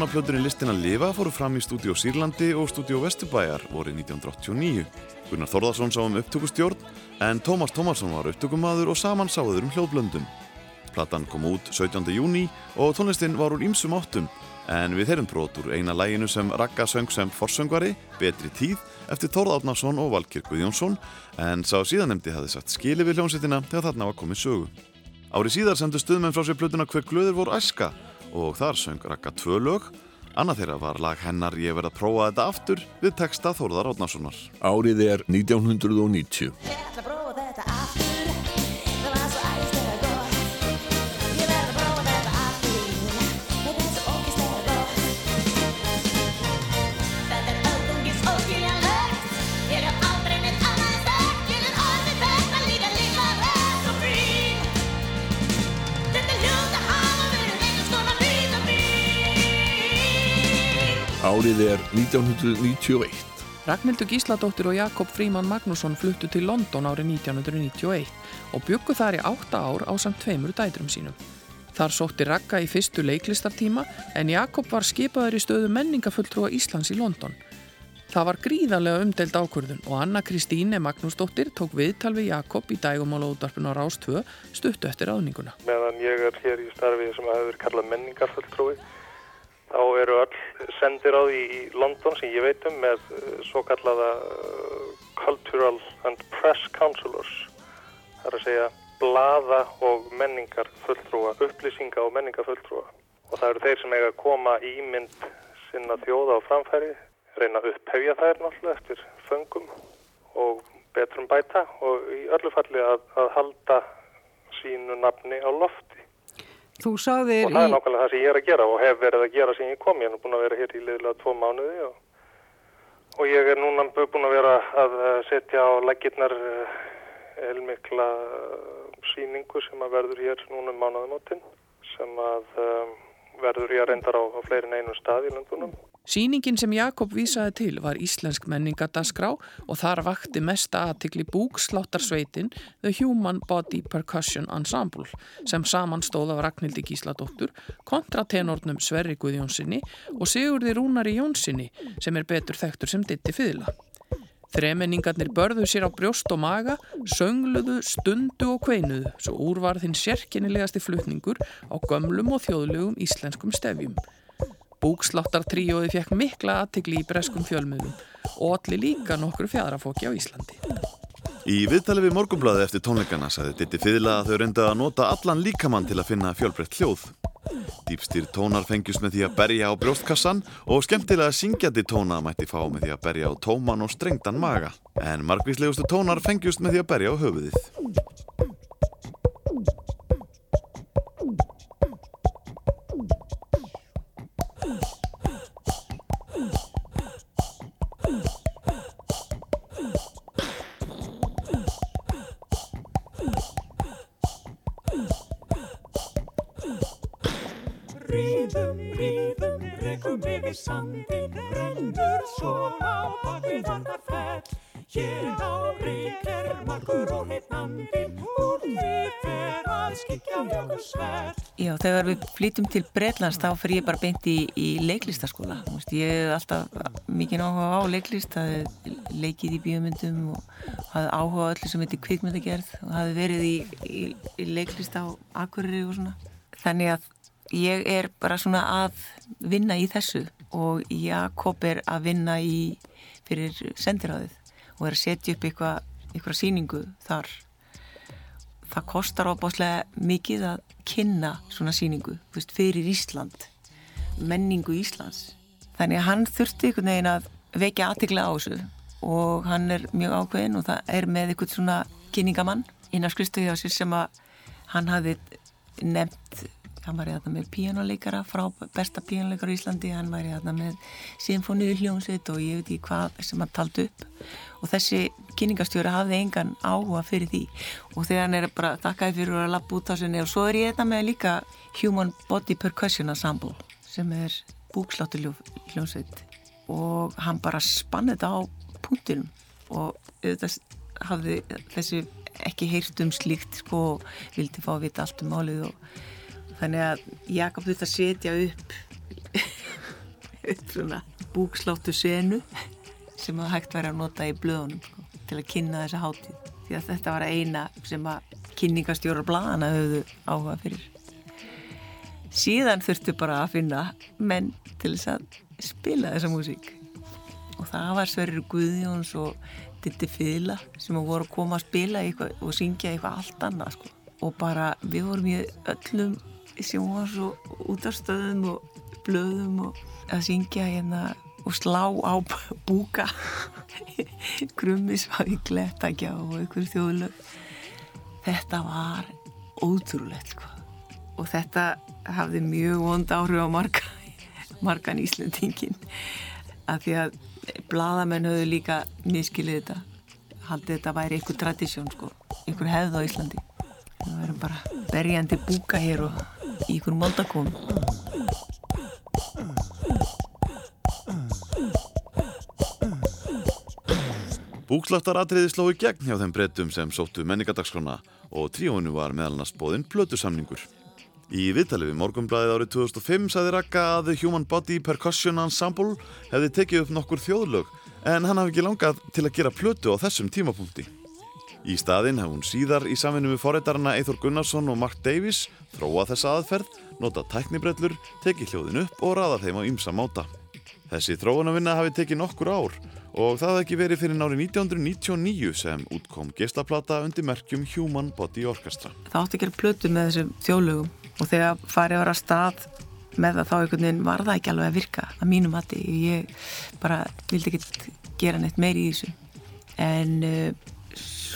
F: Stöðmannaplöturinn Listin að lifa fóru fram í stúdíu Sýrlandi og stúdíu Vesturbæjar vorið 1989. Gunnar Þorðarsson sá um upptökustjórn en Tómas Tómarsson var upptökumadur og saman sáður um hljóðblöndum. Platan kom út 17. júni og tónlistinn var úr ýmsum áttum en við heyrum brot úr eina læginu sem Ragga söng sem forsöngvari, Betri tíð, eftir Þórð Átnarsson og Valkir Guðjónsson en sá síðanemdi hafði sagt skili við hljómsettina þegar þarna var komið sögu. Ári síðar sendu stuðmenn frá sér plötuna Hver glöður voru æska og þar söng Raka tvö lög. Annað þeirra var lag hennar Ég verð að prófa þetta aftur við texta Þórðar Átnarssonar.
B: Árið er 1990. Árið er 1991.
A: Ragnhildur Gísladóttir og Jakob Fríman Magnússon fluttu til London árið 1991 og byggu þar í átta ár á samt tveimur dætrum sínum. Þar sótti Ragga í fyrstu leiklistartíma en Jakob var skipaður í stöðu menningafulltrúa Íslands í London. Það var gríðarlega umdelt ákvörðun og Anna Kristíne Magnúsdóttir tók viðtal við Jakob í dægumála útdarpinu á Rás 2 stuttu eftir aðninguna.
K: Meðan ég er hér í starfi sem hefur kallað menningafulltrúi þá eru öll sendir á því í London sem ég veit um með eh, svo kallaða uh, Cultural and Press Counselors. Það er að segja blaða og menningar fulltrúa, upplýsinga og menningar fulltrúa og það eru þeir sem eiga að koma ímynd sinna þjóða á framfæri reyna að upphefja þær náttúrulega eftir föngum og betrum bæta og í öllu falli að, að halda sínu nafni á lofti
L: Þú sagðir
K: í... Og það er nákvæmlega það sem ég er að gera og hef verið að gera sem ég kom. Ég er búin að vera hér í liðlega tvo mánuði og, og ég er núna búin að vera að setja á leggirnar elmikla eh, eh, síningu sem að verður hér núna um mánuðumótin sem að um, verður ég að reyndar á, á fleirin einu stað í landunum.
A: Sýningin sem Jakob vísaði til var íslensk menningadaskrá og þar vakti mesta aðtikli búksláttarsveitin The Human Body Percussion Ensemble sem samanstóð af Ragnhildi Gísladóttur, kontratenornum Sverri Guðjónssoni og Sigurði Rúnari Jónssoni sem er betur þekktur sem ditti fyðla. Þremenningarnir börðu sér á brjóst og maga, söngluðu, stundu og kveinuðu svo úrvarðinn sérkennilegasti flutningur á gömlum og þjóðlegum íslenskum stefjum. Búksláttartríóði fekk mikla aðtikli í breskum fjölmiðlum og allir líka nokkru fjadrafóki á Íslandi.
F: Í viðtali við morgumblaði eftir tónleikana sagði Ditti Fyðla að þau reynda að nota allan líkamann til að finna fjölbreytt hljóð. Dýpstýr tónar fengjust með því að berja á brjóstkassan og skemmtilega syngjandi tóna mætti fá með því að berja á tóman og strengtan maga. En margvíslegustu tónar fengjust með því að berja á höfuðið.
M: Sandin rennur svo á bakvið annar fell Hér á rík er margur og hittnandin úr því fer að skikja mjög svert
D: Já, þegar við flytum til Breitlands þá fyrir ég bara beint í, í leiklistaskóla. Ég hef alltaf mikið áhuga á leiklist hef leikið í bíomundum og hafði áhuga á öllu sem heitir kvikmyndagerð. Og hafði verið í, í, í leiklist á Akureyri og svona. Þannig að ég er bara svona að vinna í þessu og Jakob er að vinna í fyrir sendiráðið og er að setja upp eitthvað síningu þar. Það kostar ábáslega mikið að kynna svona síningu veist, fyrir Ísland menningu Íslands. Þannig að hann þurfti einhvern veginn að vekja aðtikla á þessu og hann er mjög ákveðin og það er með eitthvað svona kynningamann innan skristuði á sér sem að hann hafi nefnt hann var í þarna með píjánuleikara frá besta píjánuleikara í Íslandi. Hann var í þarna með symfóniu hljómsveit og ég veit ekki hvað sem hann taldi upp. Og þessi kyningastjóri hafði engan áhuga fyrir því. Og þegar hann er bara þakkaði fyrir að lappa út á sinni og svo er ég þetta með líka Human Body Percussion Ensemble sem er búksláttu hljómsveit og hann bara spann þetta á punktinum. Og auðvitað hafði þessi ekki heyrt um slíkt sko vildi fá að vita allt um málið og þannig að Jakob þurft að setja upp upp svona búksláttu senu sem að hægt væri að nota í blöðunum sko, til að kynna þessa hátíð. Því að þetta var eina sem að kynningastjórar bladana höfðu áhuga fyrir. Síðan þurftu bara að finna menn til þess að spila þessa músík. Og það var Sverrir Guðjóns og Ditti Fila sem voru að koma að spila og syngja eitthvað allt annað sko. Og bara við vorum í öllum sjónvars og útastöðum og blöðum og að syngja hérna og slá á búka. Krummisvæði glettakja og einhverju þjóðlög. Þetta var ótrúlegt sko. og þetta hafði mjög vond áhrif á marga, margan Íslandingin af því að bladamenn höfðu líka miskilið þetta. Haldið þetta væri einhver tradísjón sko, einhver hefð á Íslandi. Það verður bara berjandi búka hér og í einhverjum moldakónum
F: Búksláttar-atriði sló í gegn hjá þeim breytum sem sóttu menningadagskrána og tríónu var meðalannast bóðinn plötusamningur. Í viðtali við Morgunblæðið árið 2005 sagði Raka að The Human Body Percussion Ensemble hefði tekið upp nokkur þjóðlög en hann hafi ekki langað til að gera plötu á þessum tímapunkti. Í staðinn hafði hún síðar í samvinni við forreitarna Eithor Gunnarsson og Mark Davies þróað þessa aðferð, notað tæknibrellur, tekið hljóðin upp og raða þeim á ymsa máta. Þessi þróunavinna hafi tekið nokkur ár og það hafði ekki verið fyrir nári 1999 sem útkom gestaplata undir merkjum Human Body Orchestra.
D: Það átti að plötu með þessum þjólögum og þegar farið var að stað með það þá einhvern veginn var það ekki alveg að virka að mínum mati. Ég bara vildi ekki gera neitt meir í þessu. En uh,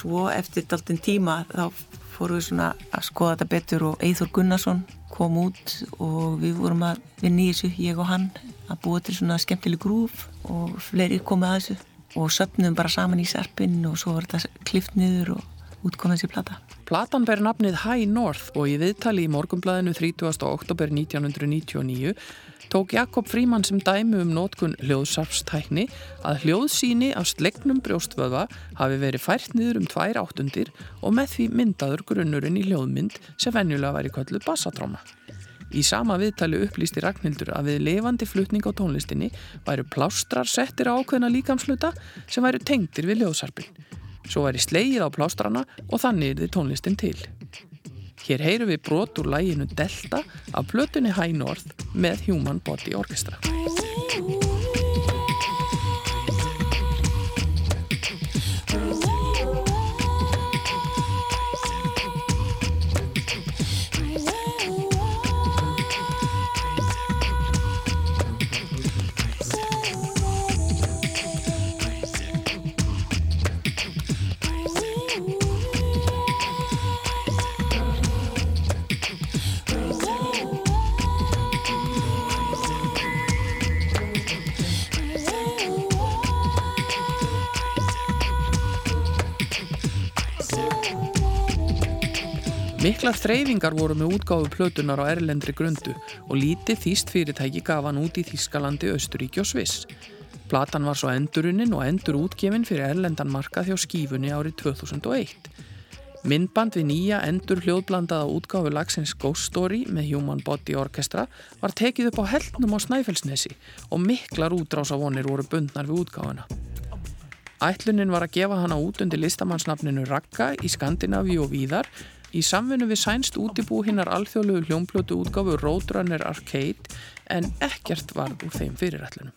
D: svo eftir daltinn tíma þá fórum við svona að skoða þetta betur og Eithor Gunnarsson kom út og við vorum að vinna í þessu, ég og hann að búa til svona skemmtileg grúf og fleiri komið að þessu. Og söpnum bara saman í serpinn og svo var þetta klift niður og útkomið þessi plata.
A: Platan ber nafnið High North og í viðtali í morgumblæðinu 30. oktober 1999 tók Jakob Fríman sem dæmi um nótkun hljóðsarpstækni að hljóðsíni af slegnum brjóstvöða hafi verið fært niður um tvær áttundir og með því myndaður grunnurinn í hljóðmynd sem venjulega væri kölluð bassatráma. Í sama viðtali upplýsti Ragnhildur að við levandi flutning á tónlistinni væru plástrar settir ákveðna líkamsluta sem væru tengdir við ljóðsarpin. Svo væri slegið á plástrana og þannig er þið tónlistin til. Hér heyru við brot úr læginu Delta af plötunni High North með Human Body Orchestra. Miklar þreyfingar voru með útgáfu plötunar á erlendri grundu og lítið þýst fyrirtæki gaf hann út í Þískalandi, Östuríki og Sviss. Platan var svo endurunnin og endur útgefin fyrir erlendan markað hjá skífunni árið 2001. Myndband við nýja endur hljóðblandaða útgáfu lagsins Ghost Story með Human Body Orchestra var tekið upp á heldnum á Snæfellsnesi og miklar útrásavonir voru bundnar við útgáfuna. Ætlunin var að gefa hana út undir listamannsnafninu Ragga í Skandinavíu og Víðar í samfunnu við sænst útibú hinnar alþjóðlegu hljómblötu útgáfu Roadrunner Arcade en ekkert var úr þeim fyrirætlunum.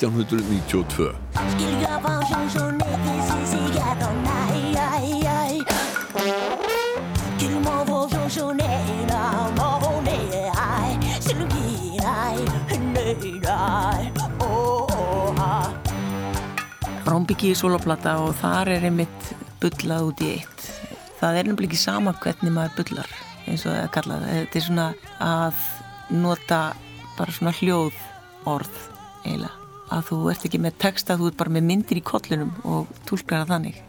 B: 1992.
D: Rómbyggi í soloplata og þar er einmitt bullað út í eitt. Það er nefnilega ekki sama hvernig maður bullar eins og það er kallað. Þetta er svona að nota bara svona hljóð orð eiginlega. Að þú ert ekki með texta, þú ert bara með myndir í kollunum og tólkar það þannig.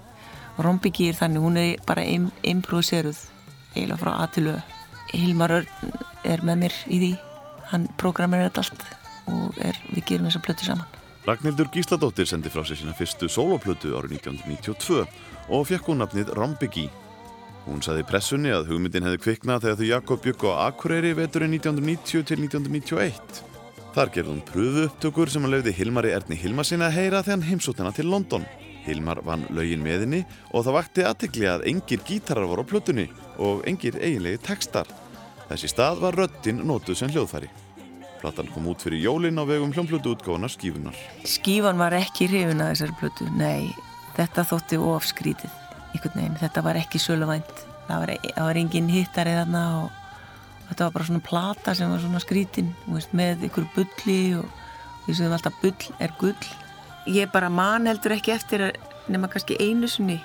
D: Rómbyggi er þannig, hún er bara improviseruð eiginlega frá að til auð Hilmar Örn er með mér í því. Hann programmerir þetta allt og er, við gerum þessa plötu saman.
F: Ragnhildur Gísladóttir sendi frá sig sína fyrstu soloplötu árið 1992 og fekk hún nafnið Rambyggi Hún saði pressunni að hugmyndin hefði kviknað þegar þau Jakob bygg á Akureyri veturinn 1990 til 1991 Þar gerði hún pröfu upptökur sem hann lögði Hilmari Erni Hilmarsinni að heyra þegar hann heimsóttina til London. Hilmar vann lögin með henni og það vakti aðtikli að engir gítarar voru á plötunni og engir eiginlegi tekstar Þessi stað var röttin nótuð sem hljóðfæri. Platan kom út fyrir jólinn á vegum hljómblötu útgáðunar Skífunar.
D: Skífan var ekki hrifin að þessari plötu, nei, þetta þótti ofskrítið, einhvern veginn, þetta var ekki söluvænt, það var, það var engin hittarið þarna og þetta var bara svona plata sem var svona skrítin, veist, með ykkur bulli og því sem alltaf bull er gull. Ég bara man heldur ekki eftir nema kannski einu sunni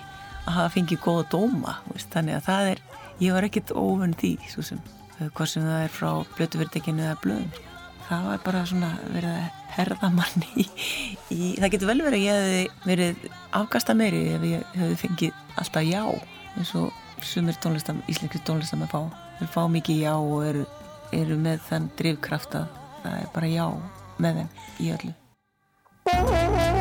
D: að hafa fengið góða dóma, veist, þannig að það er, ég var ekkit óvön því, svo sem, hvað sem það er frá blötuverðekinu eða blöðum það var bara svona verið að herða manni í, í, það getur vel verið að ég hefði verið afkasta meiri ef ég hefði fengið alltaf já eins og sumir tónlistam, íslenski tónlistam að fá þeir fá mikið já og eru, eru með þann drivkraft að það er bara já með þeim í öllu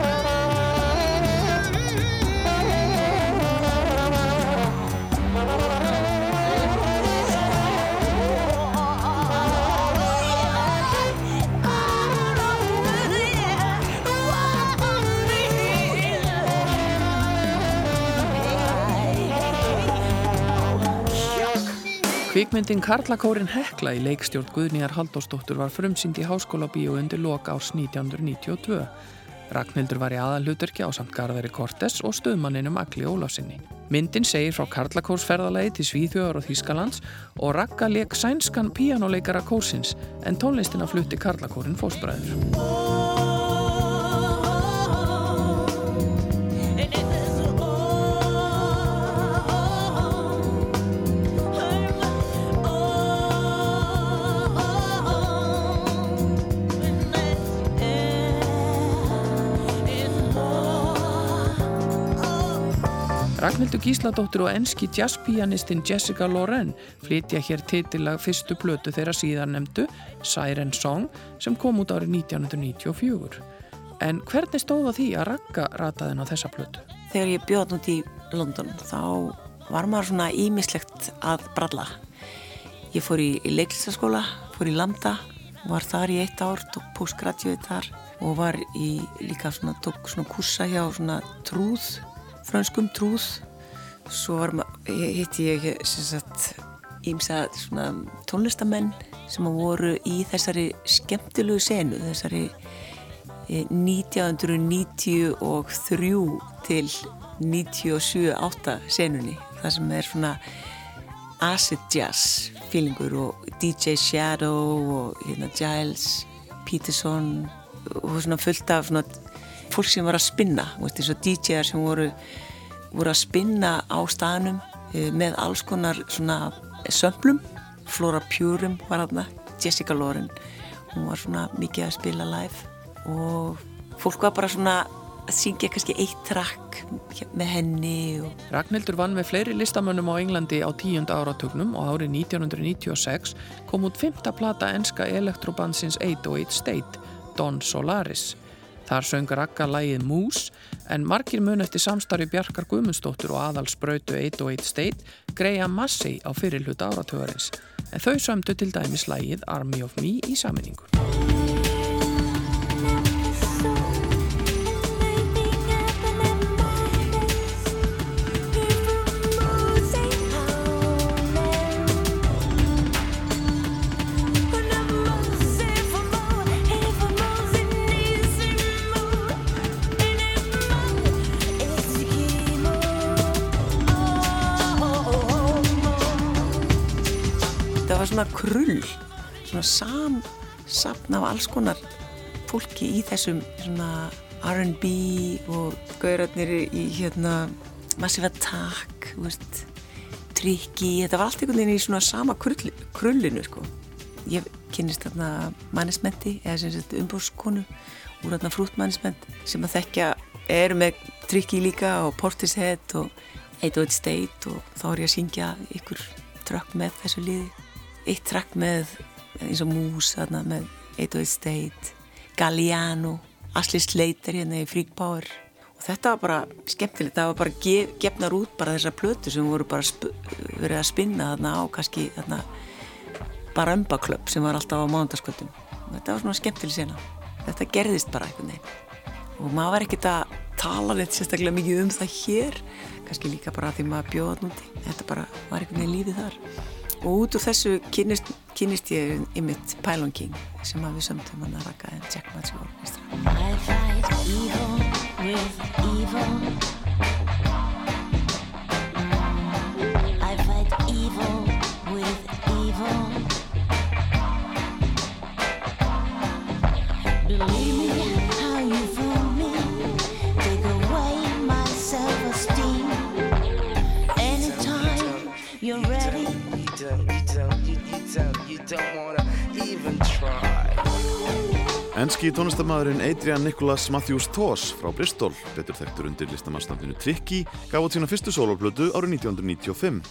A: Kvikmyndin Karlakórin Hekla í leikstjórn Guðnýjar Haldósdóttur var frumsýnd í háskóla bíu undir loka árs 1992. Ragnhildur var í aðalhuturki á samt Garðari Kortes og stöðmanninum Agli Ólafsinni. Myndin segir frá Karlakórsferðalagi til Svíþjóðar og Þýskalands og Ragga leik sænskan píjánuleikara kórsins en tónlistina flutti Karlakórin fósbræður. Ragnhildur Gísladóttir og enski jazzpianistinn Jessica Loren flytja hér titilag fyrstu blötu þeirra síðan nefndu Siren Song sem kom út árið 1994. En hvernig stóða því að Ragga rataðin á þessa blötu?
D: Þegar ég bjóð nút í London þá var maður svona ímislegt að bralla. Ég fór í, í leiklistaskóla, fór í Lambda, var þar í eitt ár, tók postgraduate þar og var í líka svona, tók svona kursa hjá svona trúð franskum trúð. Svo hitti ég ímsa tónlistamenn sem voru í þessari skemmtilegu senu þessari 1993 til 97-8 senunni það sem er svona acid jazz feelingur og DJ Shadow og hérna, Giles Peterson og svona fullt af svona fólk sem var að spinna eins og DJ-ar sem voru, voru að spinna á staðnum e, með alls konar svona sömplum, Flora Purum var aðna, Jessica Loren. Hún var svona mikið að spila live og fólk var bara svona að syngja kannski eitt trakk með henni og...
A: Ragnhildur vann með fleiri listamönnum á Englandi á tíunda áratugnum og árið 1996 kom út fymta plata enska elektrobansins 808 State, Don Solaris Þar söng Ragga lægið Mús en margir mun eftir samstarfi Bjarkar Guðmundsdóttur og aðalsbrautu 101 State greiða massi á fyrirluta áratögarins en þau sömdu til dæmis lægið Army of Me í saminningu.
D: Krull svona sam sapna af alls konar fólki í þessum svona R&B og gaurarnir í hérna Massive Attack trikki, þetta var allt einhvern veginn í svona sama krull, krullinu sko. ég kynist þarna mannismenti eða umbúrskonu úr þarna frútmannisment sem að þekkja eru með trikki líka og Portishead og 808 State og þá er ég að syngja ykkur trökk með þessu liði eitt trakk með eins og Mús þarna, með 808 State, Galliano, Asli Slater hérna í Power. Og þetta var bara skemmtilegt, það var bara gef, gefnar út bara þessar plötu sem voru bara verið að spinna þarna á kannski þarna bara ömbaklöpp sem var alltaf á mándaskvöldum þetta var svona skemmtileg sena. Þetta gerðist bara einhvern veginn. Og maður var ekkert að tala neitt sérstaklega mikið um það hér. Kannski líka bara því maður bjóða núti þetta bara var einhvern veginn lífið þar og út úr þessu kynist, kynist ég ymitt Pylon King sem að við sömtum hann að raka en Jack Matthew Orchestra I fight evil with evil. I fight evil with evil. Believe me
F: Enski tónlistamæðurinn Adrian Nicholas Matthews Toss frá Bristol, betur þekktur undir listamannstandinu Tricky, gaf át sína fyrstu soloplötu árið 1995.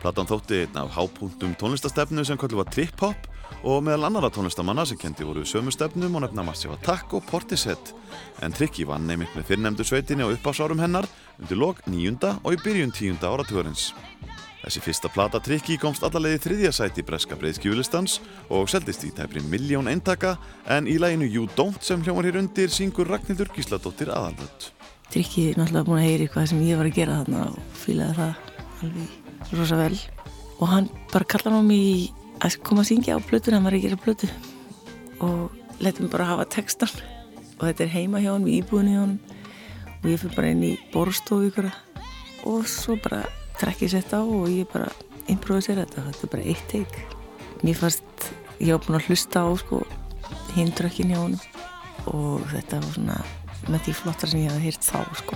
F: Platan þótti einn af hápúntum tónlistastefnu sem kallu var trip-hop og meðal annara tónlistamanna sem kendi voru sömu stefnum og nefna Massive Attack og Portishead. En Tricky vann neymitt með fyrrnemdu sveitinni á uppásárum hennar undir lok nýjunda og í byrjun tíunda áratugurins. Þessi fyrsta plata Tricky komst allarleiði þriðja sæti breska breiðskjúlistans og seldist í tæpri miljón eintaka en í læginu You Don't sem hljómar hér undir syngur Ragnhildur Gísladóttir aðalvöld.
D: Tricky er náttúrulega búin að heyri hvað sem ég var að gera þarna og fýlaði það alveg rosa vel. Og hann bara kallaði hann í að koma að syngja á blötu hann var að gera blötu og letið mér bara hafa textan og þetta er heima hjá hann, við íbúinu hjá hann og ég fyrir bara inn í borstofu ykkur. Og svo bara trekkið sett á og ég bara improvisera þetta, þetta er bara eitt teik mér fannst, ég var búin að hlusta á sko, hindrökkin hjá hann og þetta var svona með því flottar sem ég hafði hýrt þá sko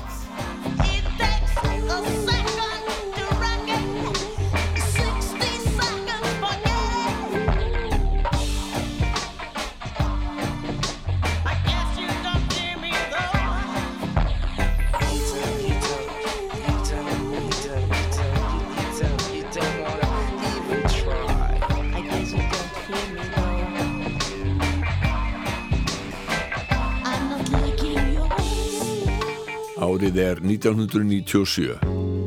B: Árið er 1997.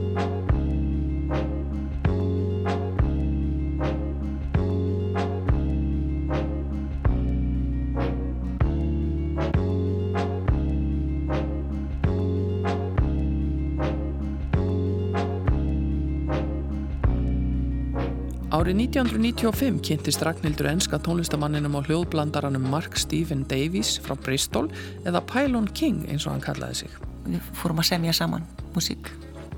A: Árið 1995 kynntist Ragnhildur enska tónlistamanninum á hljóðblandaranum Mark Stephen Davies frá Bristol eða Pylon King eins og hann kallaði sig.
D: Við fórum að semja saman músík.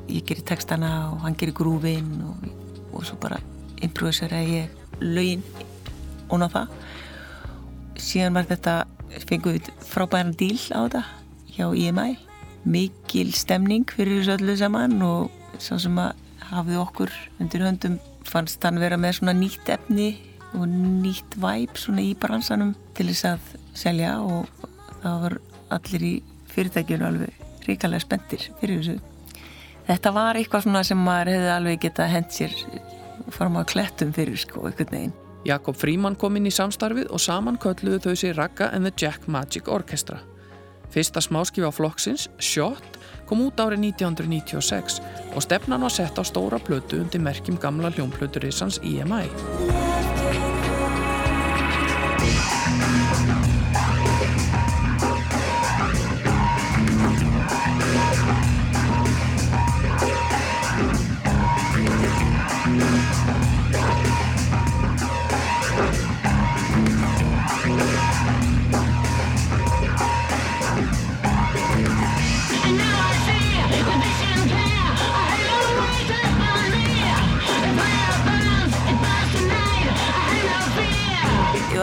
D: Ég gerir textana og hann gerir grúvin og, og svo bara improvisera ég lögin og ná það. Síðan var þetta, fengum við frábæðan díl á þetta hjá IMI. Mikil stemning fyrir þessu öllu saman og svo sem að hafið okkur undir höndum fannst hann vera með svona nýtt efni og nýtt væp svona í bransanum til þess að selja og það var allir í fyrirtækjunu alveg ríkalega spendir fyrir þessu. Þetta var eitthvað svona sem maður hefði alveg geta hent sér fram á klettum fyrir sko, eitthvað neginn.
A: Jakob Fríman kom inn í samstarfið og saman kölluðu þau sér Ragga and the Jack Magic Orchestra. Fyrsta smáskif á flokksins, Shot, kom út árið 1996 og stefnan var sett á stóra plötu undir merkjum gamla hljómplöturisans EMI.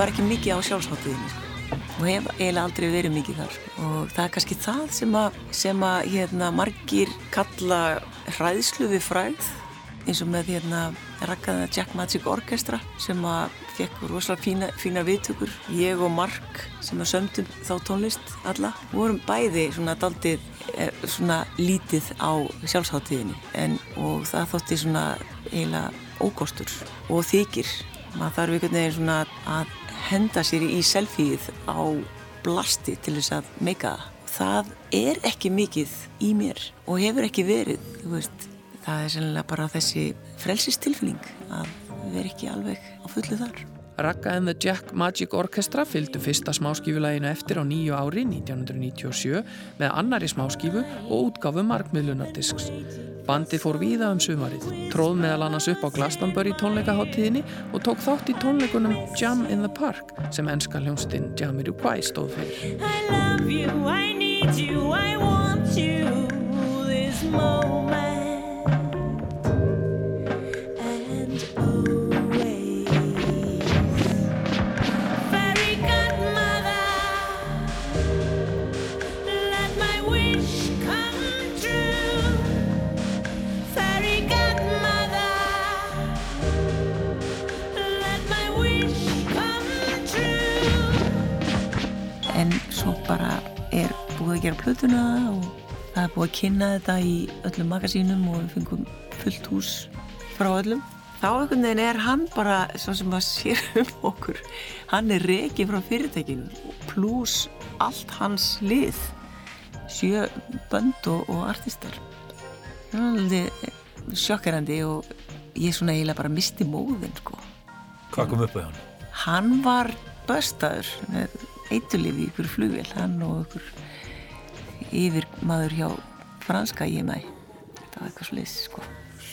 D: Ég var ekki mikið á sjálfsmáttuðinni sko. og hef eiginlega aldrei verið mikið þar sko. og það er kannski það sem að, sem að hérna, margir kalla hræðslu við fræð eins og með hérna rakkaða Jack Magic Orchestra sem að fekk rosalega fína, fína viðtökur ég og Mark sem að sömdum þá tónlist alla vorum bæði svona daldið eh, svona lítið á sjálfsmáttuðinni en og það þótti svona eiginlega ókostur og þykir maður þarf einhvern veginn svona að henda sér í selfieið á blasti til þess að meika það það er ekki mikið í mér og hefur ekki verið veist, það er sennilega bara þessi frelsistilfinning að vera ekki alveg á fullu þar
A: Ragga and the Jack Magic Orchestra fylgdu fyrsta smáskífulæginu eftir á nýju ári 1997 með annari smáskífu og útgafu markmiðlunardisks. Bandi fór víða um sumarið, tróð meðal annars upp á Glastonbury tónleikaháttíðinni og tók þátt í tónleikunum Jam in the Park sem ennska hljónstinn Jamiroquai stóð fyrir. I love you, I need you, I want you this moment
D: gera plötuna og það er búið að kynna þetta í öllum magasínum og við fengum fullt hús frá öllum. Þá einhvern veginn er hann bara, svo sem að sér um okkur, hann er reiki frá fyrirtækinu pluss allt hans lið, sjö bönd og, og artistar. Það er alveg sjokkerandi og ég svona eiginlega bara misti móðin sko.
H: Hvað kom upp á hann?
D: Hann var börstaður með eitulífi ykkur flugvél, hann og ykkur yfir maður hjá franska ég mæ þetta var eitthvað sliðis sko.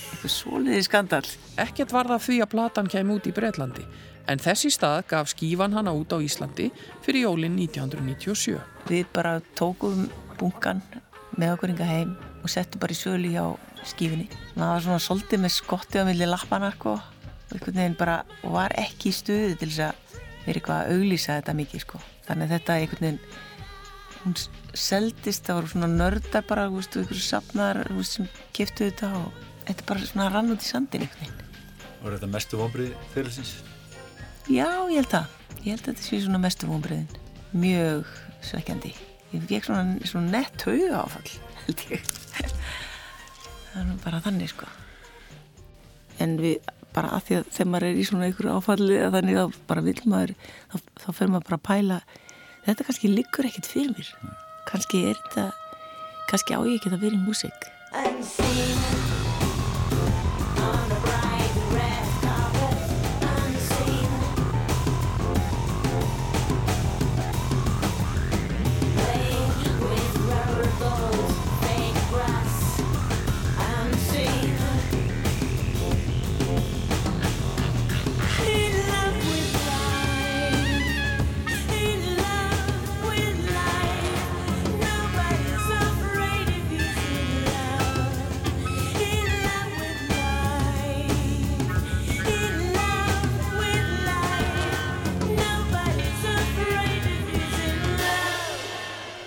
D: Eitthvað soliði skandal
A: Ekkert var það því að platan kem út í Breitlandi en þessi stað gaf skífan hana út á Íslandi fyrir jólinn 1997
D: Við bara tókum bunkan með okkur inga heim og settum bara í sölu hjá skífinni það var svona soldið með skotti á milli lappanar sko. og einhvern veginn bara var ekki í stuði til þess að vera eitthvað að auglýsa þetta mikið sko. þannig að þetta einhvern veginn hún seldist, það voru svona nördar bara, þú veist, ykkur safnar veist, sem kæftu þetta og þetta bara svona rann út í sandin veginn.
H: Var þetta mestu vonbrið fyrirlisins?
D: Já, ég held að ég held að þetta sé svona mestu vonbriðin mjög svekkjandi. Ég fekk svona, svona nett hauga áfall held ég. Það er bara þannig sko. En við bara að því að þegar maður er í svona ykkur áfalli þannig að bara vil maður þá, þá fer maður bara að pæla þetta kannski liggur ekkit fyrir. Mér kannski er þetta kannski á ég ekki að vera í músik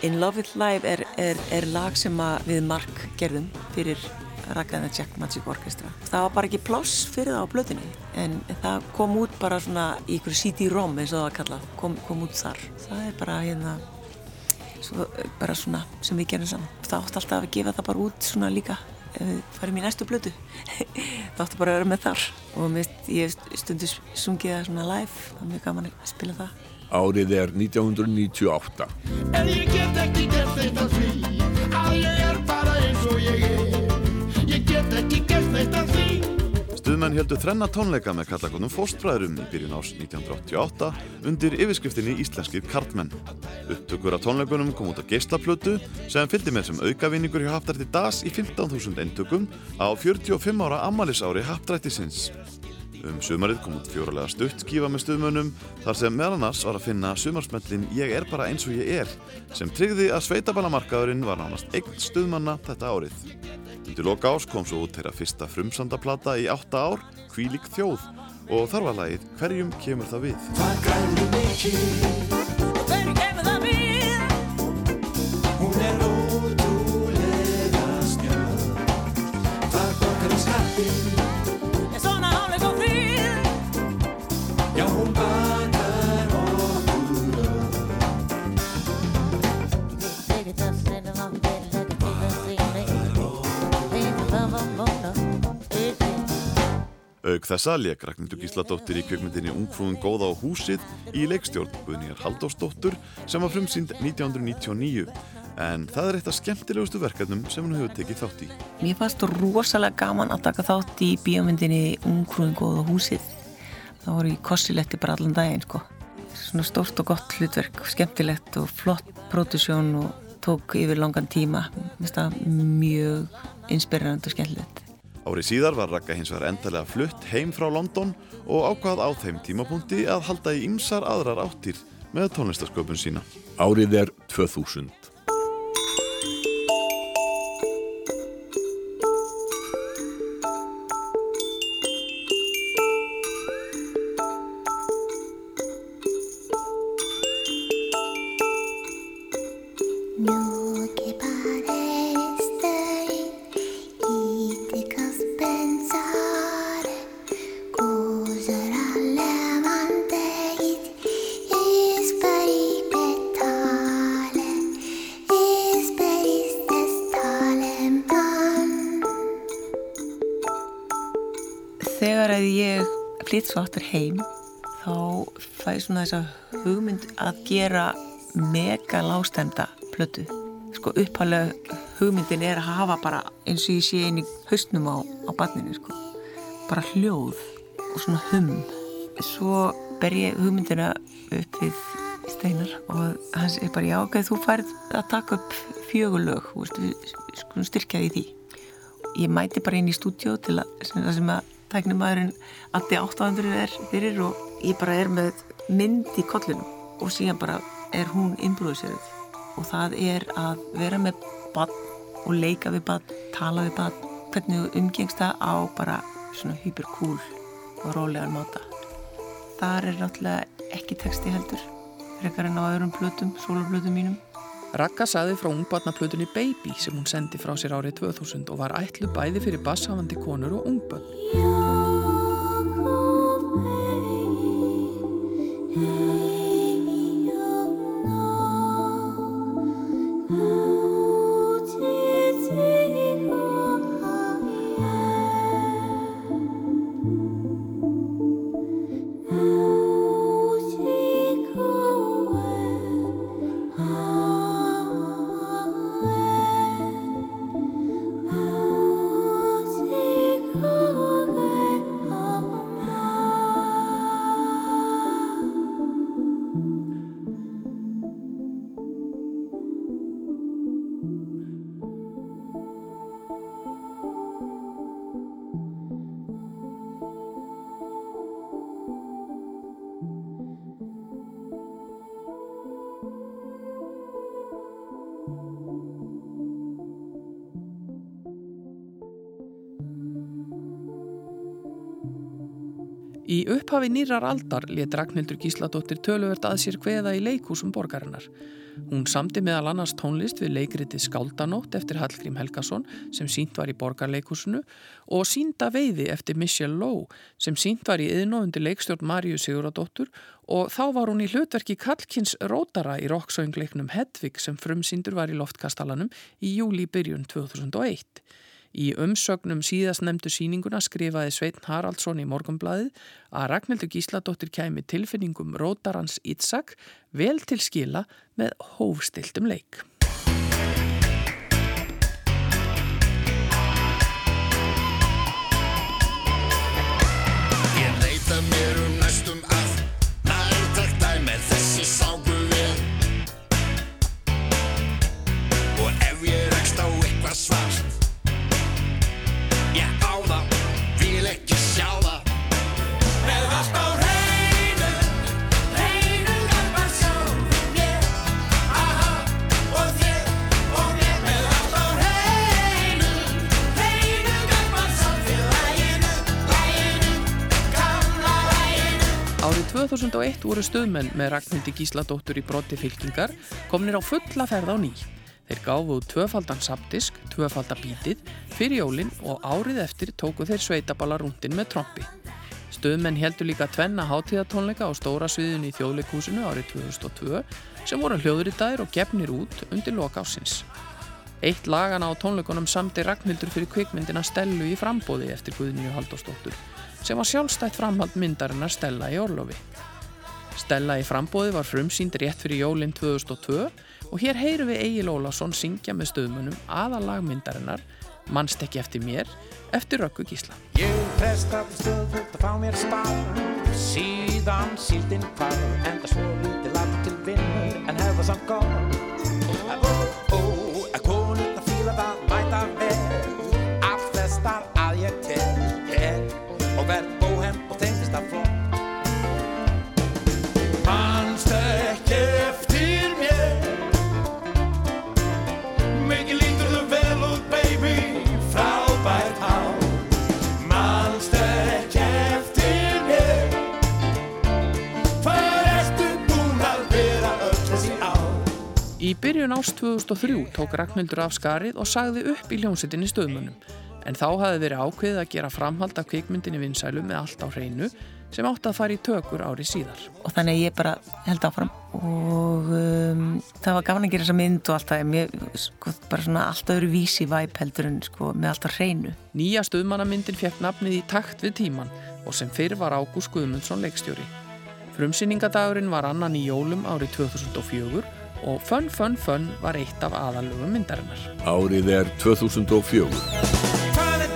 D: In Love With Life er, er, er lag sem við Mark gerðum fyrir Ragnar Jack Magic Orchestra. Það var bara ekki pláss fyrir það á blöðinni en það kom út bara svona í ykkur CD-ROM eins og það kallað, kom, kom út þar. Það er bara hérna, svo, bara svona sem við gerum saman. Það átti alltaf að gefa það bara út svona líka ef við farum í næstu blödu. það átti bara að vera með þar og mist, ég stundu sungið það svona live, það er mjög gaman að spila það.
B: Árið er 1998. En ég get ekki gert þetta því að ég er bara eins og ég er. Ég get ekki gert þetta því.
F: Stuðmenn heldur þrenna tónleika með kallakonum fóstbræðurum í byrjun ás 1988 undir yfirskriftinni Íslenskir kartmenn. Upptökur af tónleikunum kom út á geislaplötu sem fylgdi með sem aukavinningur hjá Haptrætti DAS í 15.000 eintökum á 45 ára ammalisári Haptrættisins. Um sumarið kom út fjóralega stutt skífa með stuðmönnum þar sem meðal annars var að finna sumarsmellin Ég er bara eins og ég er sem tryggði að sveitaballamarkaðurinn var nánast eign stuðmanna þetta árið. Undir loka ás kom svo út þeirra fyrsta frumsandaplata í átta ár, Kvílik þjóð og þar var lagið Hverjum kemur það við? Hvað grænum ekki? Hverjum kemur það við? Hún er ótrúlega snjö Það borgar í skattin Auk þessa leik Ragnhildur Gísladóttir í kjökmyndinni Ungfrúin góða á húsið í leikstjórn Guðnýjar Haldósdóttur sem var frumsýnd 1999 en það er eitt af skemmtilegustu verkefnum sem hún hefur tekið þátt í.
D: Mér fannst rosalega gaman að taka þátt í bíómyndinni Ungfrúin góða á húsið. Það voru í kossiletti bara allan daginn sko. Svona stórt og gott hlutverk, skemmtilegt og flott pródusjón og tók yfir langan tíma. Mér finnst það mjög inspirerand og skemmtilegt.
F: Árið síðar var Raka hins vegar endalega flutt heim frá London og ákvað á þeim tímapunkti að halda í ymsar aðrar áttir með tónlistasköpun sína.
B: Árið er 2000.
D: flytt svo aftur heim þá fæ ég svona þessa hugmynd að gera mega lástenda plötu. Sko upphálega hugmyndin er að hafa bara eins og ég sé inn í haustnum á, á barninu sko. Bara hljóð og svona hum. Svo ber ég hugmyndina upp við Steinar og hans er bara já ok, þú færð að taka upp fjögulög við skulum styrkja því því. Ég mæti bara inn í stúdjó til að sem að tæknumæðurinn Addi 800 er fyrir og ég bara er með mynd í kollunum og síðan bara er hún innbrúðisverð og það er að vera með bann og leika við bann, tala við bann hvernig umgengst það á bara svona hyperkúl og rólegar máta. Þar er náttúrulega ekki texti heldur frekar en á öðrum plötum, soloplötum mínum
A: Raka saði frá ungbarnaplutunni Baby sem hún sendi frá sér árið 2000 og var ætlu bæði fyrir basshafandi konur og ungbönn upphafi nýrar aldar let Ragnhildur Gísladóttir töluvert að sér hveða í leikúsum borgarinnar. Hún samti meðal annars tónlist við leikritið Skáldanótt eftir Hallgrím Helgason sem sínt var í borgarleikúsinu og sínda veiði eftir Michelle Lowe sem sínt var í yðnóðundi leikstjórn Marju Siguradóttur og þá var hún í hlutverki Kallkins Rótara í roksöngleiknum Hedvig sem frumsýndur var í loftkastalanum í júli byrjun 2001. Í umsögnum síðast nefndu síninguna skrifaði Sveitn Haraldsson í morgumblaðið að Ragnhildur Gísladóttir kæmi tilfinningum Rótarans Itzak vel til skila með hófstiltum leik. 2001 voru stöðmenn með Ragnhildi Gísladóttur í brotti fylkingar komnir á fulla ferð á ný. Þeir gáfuð tvöfaldan sapdisk, tvöfaldabítið, fyrir jólinn og árið eftir tóku þeir sveitabala rúndin með trombi. Stöðmenn heldur líka tvenna hátíðatónleika á stóra sviðinu í þjóðleikúsinu árið 2002 sem voru hljóðritaðir og gefnir út undir lokásins. Eitt lagana á tónleikunum samti Ragnhildur fyrir kvikmyndina Stellu í frambóði eftir Guðnýju Haldóstóttur sem var sjálfstætt framhald myndarinnar Stella í Orlofi. Stella í frambóði var frumsýnd rétt fyrir jólinn 2002 og hér heyru við Egil Ólason syngja með stöðmunum aðalagmyndarinnar Mannst ekki eftir mér, eftir Röggu Gísla.
N: Ég presta upp stöð fyrir að fá mér spar síðan síldinn par en það svo lítið langt til vinnur en hefða samt góð
A: Í byrjun ást 2003 tók Ragnhildur af skarið og sagði upp í hljómsettinni stöðmunum. En þá hafði verið ákveðið að gera framhald af kvikmyndinni vinsælu með allt á hreinu sem átti að fara í tökur árið síðar.
D: og þannig ég bara held áfram og um, það var gafan að gera þessa mynd og allt það mér, sko, bara svona allt öðru vísi væp heldur en sko, með allt á hreinu
A: Nýja stöðmannamyndin fekk nafnið í takt við tíman og sem fyrr var Ágúst Guðmundsson leikstjóri. Frumsýningadagurinn var annan í jólum árið 2004 og Fun Fun Fun var eitt af aðalögum myndarinnar.
B: Árið er 2004.
N: Hvað er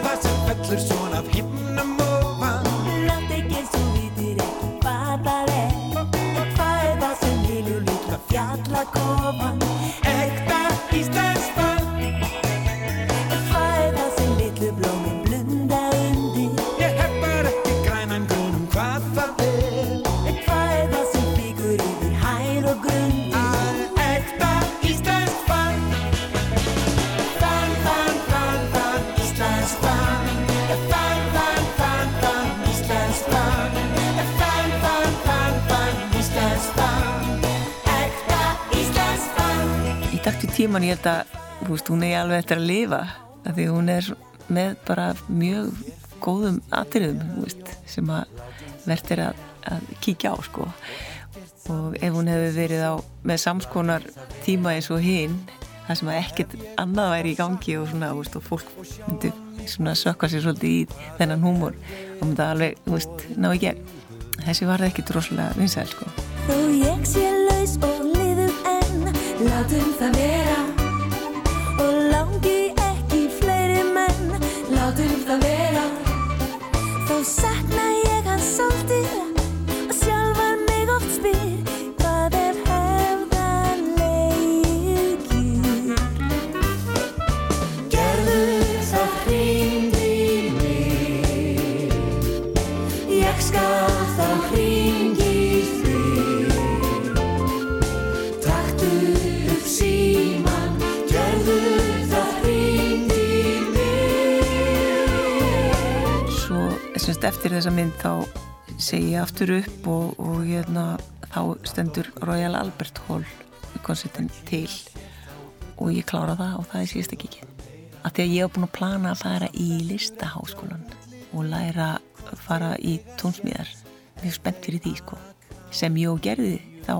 D: tíman ég held að veist, hún er alveg eftir að lifa af því hún er með bara mjög góðum atriðum sem að verðt er að, að kíkja á sko. Og ef hún hefði verið á með samskonar tíma eins og hinn það sem að ekkert annað væri í gangi og svona, veist, og fólk myndi svona sökka sér svolítið í þennan húmor og myndi alveg, þú veist, ná gegn. Þessi var það ekkert rosalega vinsæl sko.
C: Þó ég sé laus og liðum enn Látum það vera. Og langi ekki fleiri menn. Látum það vera. Þó sakna ég hans svolítið
D: semst, eftir þessa mynd þá segi ég aftur upp og, og hérna, þá stendur Royal Albert Hall konsertin til og ég klára það og það er síðast ekki ekki af því að ég hef búin að plana að fara í listaháskólan og læra að fara í tónsmíðar. Mjög spennt fyrir því sko sem ég og gerði þá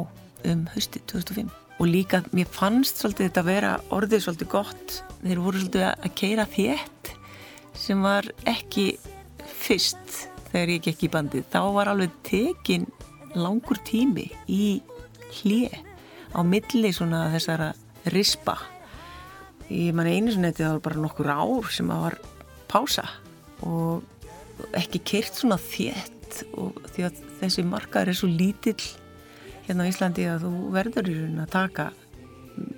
D: um hausti 2005 og líka mér fannst svolítið þetta að vera orðið svolítið gott. Þeir voru svolítið að keira þétt sem var ekki fyrst þegar ég gekk í bandið þá var alveg tekin langur tími í hlje á milli svona þessara rispa. Ég man einu sinni þetta var bara nokkur ár sem að var pása og ekki keirt svona þétt og því að þessi markaður er svo lítill hérna á Íslandi að þú verður í raun að taka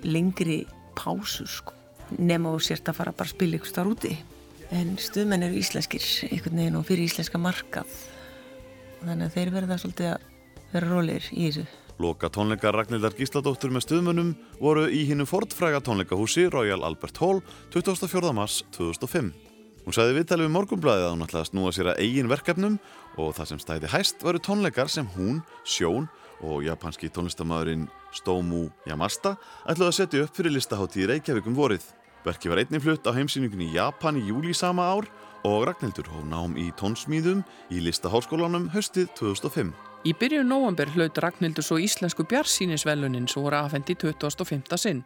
D: lengri pásu sko nema og sért að fara bara að spila ykkur starf úti en stuðmenn eru íslenskir einhvern veginn og fyrir íslenska markað þannig að þeir verða svolítið að vera rólir í þessu
F: Loka tónleikar Ragnhildar Gísladóttur með stuðmönnum voru í hinnu fortfræga tónleikahúsi Royal Albert Hall 24. mars 2005. Hún sagði viðtalið við morgunblæðið að hún ætlaði að snúa sér að eigin verkefnum og það sem stæði hæst varu tónleikar sem hún, Sjón og japanski tónlistamæðurinn Stomu Yamasta ætlaði að setja upp fyrir listaháttíð Reykjavíkum vorið. Verki var einnig flutt á heimsýningunni í Japan í júli sama ár og Ragnhildur hóf nám í tónsmíðum í listaháskólanum haustið 2005.
A: Í byrjun november hlaut Ragnhildur svo íslensku bjarsýnisvelunin svo voru afhendi 2005. sinn.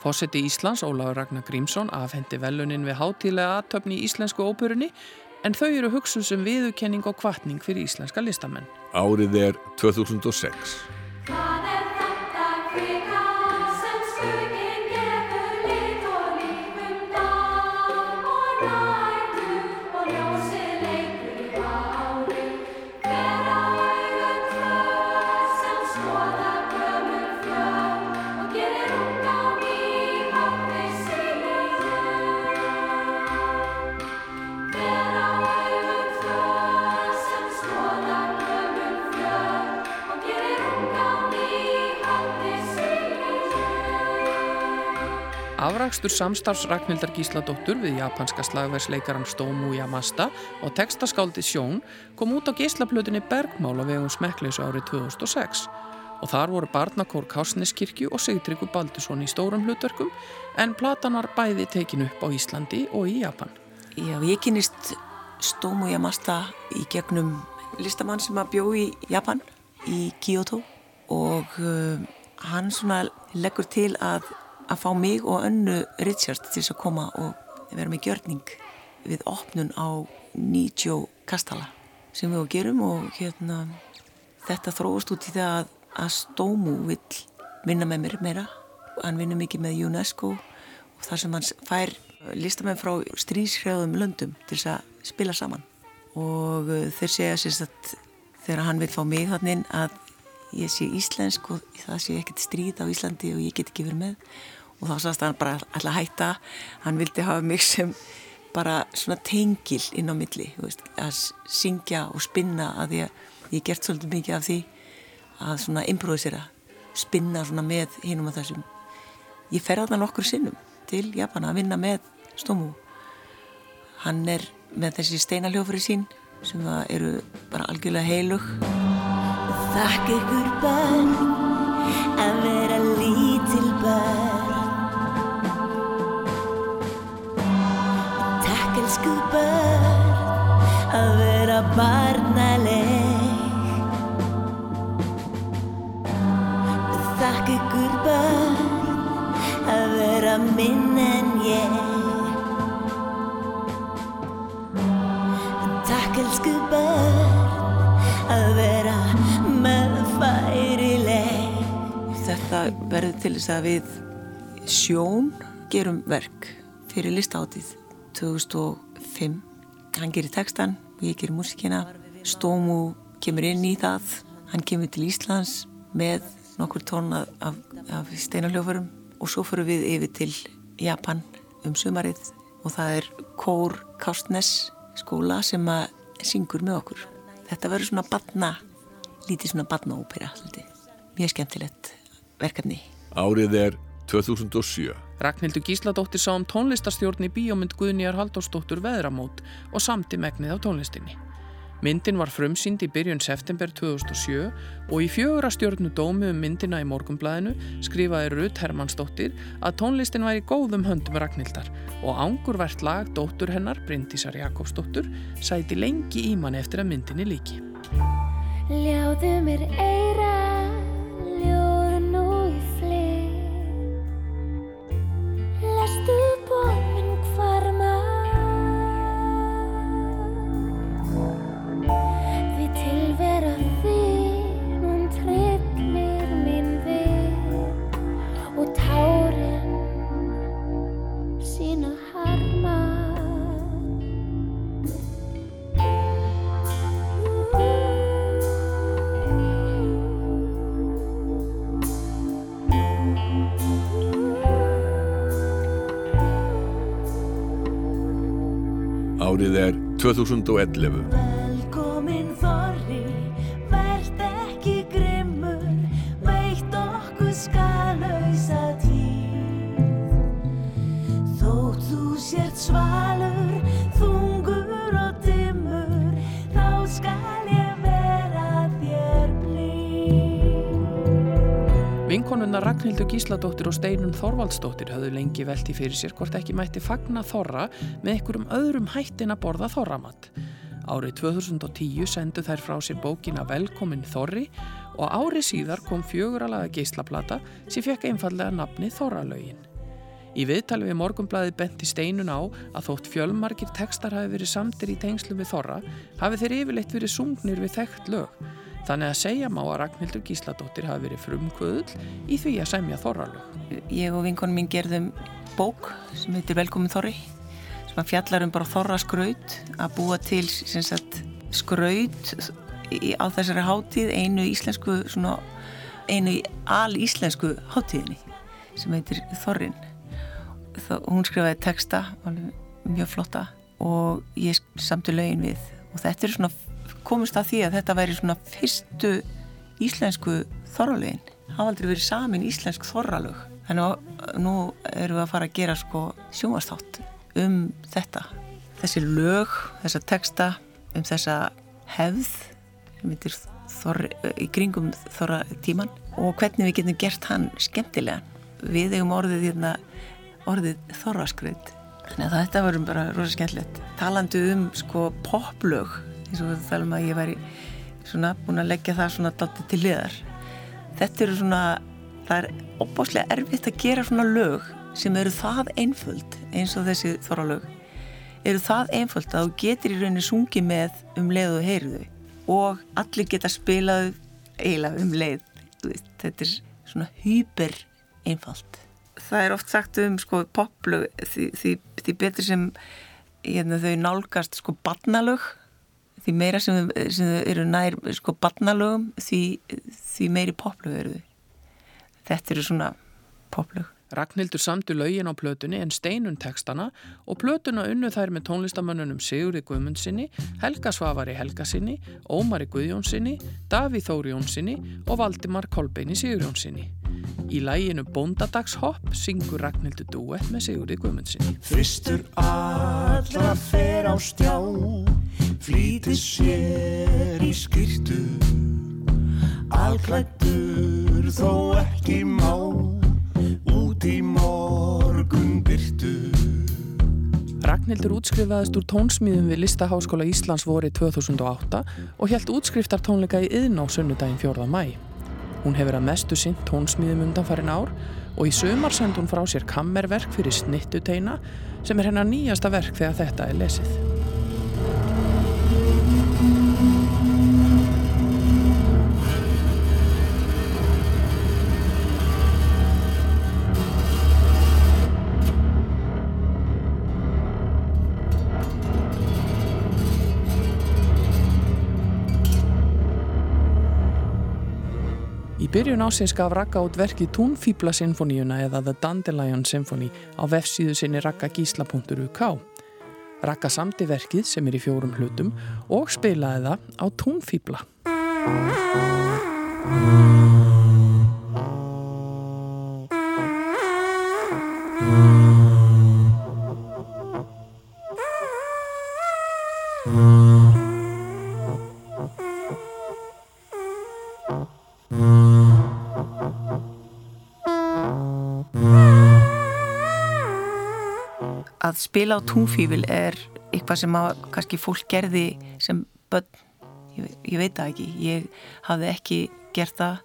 A: Fósetti Íslands, Ólafur Ragnar Grímsson, afhendi velunin við hátílega aðtöfni í íslensku óperunni en þau eru hugsuð sem viðukenning og kvartning fyrir íslenska listamenn.
B: Árið er 2006.
A: Afrakstur samstarfs Ragnhildar Gísladóttur við japanska slagversleikaran Stomu Yamasta og textaskáldi Sjón kom út á gíslaplötunni Bergmál á vegum smekkleysu árið 2006 og þar voru barnakór Kásneskirkju og Sigtryggur Baldursson í stórum hlutverkum en platan var bæði tekin upp á Íslandi og í Japan.
D: Já, ég kynist Stomu Yamasta í gegnum listamann sem að bjó í Japan í Kyoto og uh, hann svona leggur til að að fá mig og önnu Richard til þess að koma og vera með gjörning við opnun á Nijó Kastala sem við gerum og hérna þetta þróast út í það að, að Stómu vill vinna með mér meira. Hann vinnur mikið með UNESCO og þar sem hann fær listamenn frá stríshrjáðum löndum til þess að spila saman. Og uh, þeir segja sérst að þegar hann vil fá mig þannig að ég sé íslensk og það sé ekkert stríð á Íslandi og ég get ekki verið með. Og þá sannst hann bara alltaf hætta. Hann vildi hafa mig sem bara svona tengil inn á milli veist, að syngja og spinna að ég, ég gert svolítið mikið af því að svona improvisera spinna svona með hinum og þessum. Ég fer á það nokkur sinnum til Japan að vinna með Stómu hann er með þessi steinaljófari sín sem eru bara algjörlega heilug
C: Þakk ykkur bönn að vera lítil bönn Takk elsku bönn að vera barnaleg. Þakk ykkur bönn að vera minn en ég. Takk elsku bönn
D: Þetta verður til þess að við sjón gerum verk fyrir listáttið 2005 hann gerir textan og ég gerir músikina Stómu kemur inn í það. Hann kemur til Íslands með nokkur tón af, af steinarljófurum og svo fyrir við yfir til Japan um sumarið og það er Kór Kástnes skóla sem að syngur með okkur. Þetta verður svona batna lítið svona batnaópera mjög skemmtilegt verkefni
B: Árið er 2007
A: Ragnhildur Gísladóttir sá um tónlistarstjórn í bíómynd Guðnýjar Halldórsdóttur Veðramót og samti megnið á tónlistinni. Myndin var frumsýnd í byrjun september 2007 og í fjögur að stjórnu dómi um myndina í morgumblæðinu skrifaði Rutt Hermannsdóttir að tónlistin væri góðum höndum Ragnhildar og ángurvert lag dóttur hennar, Bryndísar Jakobsdóttur, sæti lengi í mann eftir að myndinni líki.
O: Ljáðu mér eira, as the boy.
B: Árið er 2011
A: Ragnhildur Gísladóttir og Steinun Þorvaldsdóttir hafðu lengi velti fyrir sér hvort ekki mætti fagna þorra með einhverjum öðrum hættin að borða þorramatt. Árið 2010 sendu þær frá sér bókina Velkomin Þorri og árið síðar kom fjöguralaga geislaplata sem fekk einfallega nafni Þorralögin. Í viðtali við morgumblaði benti steinun á að þótt fjölmarkir tekstar hafi verið samtir í tengslu við Þorra hafi þeir yfirleitt verið sungnir við þekkt lög. Þannig að segja má að Ragnhildur Gísladóttir hafi verið frumkvöðul í því að semja Þorralög.
D: Ég og vinkonum mín gerðum bók sem heitir Velkomin Þorri sem að fjallar um bara Þorra skraut að búa til sagt, skraut á þessari hátíð einu íslensku svona, einu al-íslensku hátíðinni sem heitir Þorrin hún skrifaði texta mjög flotta og ég samti lögin við og þetta er svona komist að því að þetta væri svona fyrstu íslensku þorralegin hafa aldrei verið samin íslensk þorralög. Þannig að nú erum við að fara að gera sko sjónvarstátt um þetta. Þessi lög, þessa texta um þessa hefð þorri, í kringum þorra tíman og hvernig við getum gert hann skemmtilegan. Við hefum orðið hérna orðið þorraskreit þannig að þetta verður bara rosa skemmtilegt. Talandu um sko poplög eins og við þalum að ég væri svona búin að leggja það svona dátir til liðar þetta eru svona það er opbáslega erfitt að gera svona lög sem eru það einföld eins og þessi þorralög. Eru það einföld að þú getur í rauninni sungið með um leið og heyruðu og allir geta spilað eiginlega um leið þetta er svona hyper einfalt. Það er oft sagt um sko poplög því, því, því betur sem hérna, þau nálgast sko barnalög því meira sem, þau eru nær sko barnalögum því, því meiri poplög eru þau. Þetta eru svona poplög
A: Ragnhildur samtu laugin á plötunni en steinun tekstana og plötuna unnu þær með tónlistamönnunum Sigurði Guðmundsinni, Helga Svavari Helgasinni, Ómari Guðjónsinni, Davíð Þóri Jónsinni og Valdimar Kolbeini Sigurjónsinni. Í læginu Bóndadagshopp syngur Ragnhildur duett með Sigurði Guðmundsinni.
M: Fristur allra fer á stjá, flýti sér í skýrtu, alklættur þó ekki má út í morgun byrtu
A: Ragnhildur útskrifaðist úr tónsmíðum við Listaháskóla Íslands voru 2008 og helt útskriftartónleika í yðn á sunnudaginn 4. mæ. Hún hefur að mestu sinn tónsmíðum undanfærin ár og í sömar send hún frá sér kammerverk fyrir snittuteina sem er hennar nýjasta verk þegar þetta er lesið. Byrjun ásins gaf Raka út verkið Túnfíbla Sinfoníuna eða The Dandelion Symphony á vefsíðu sinni rakkagísla.uk. Raka samti verkið sem er í fjórum hlutum og spilaði það á Túnfíbla.
D: Að spila á túnfífil er eitthvað sem að, kannski fólk gerði sem börn, ég, ég veit það ekki. Ég hafði ekki gert það.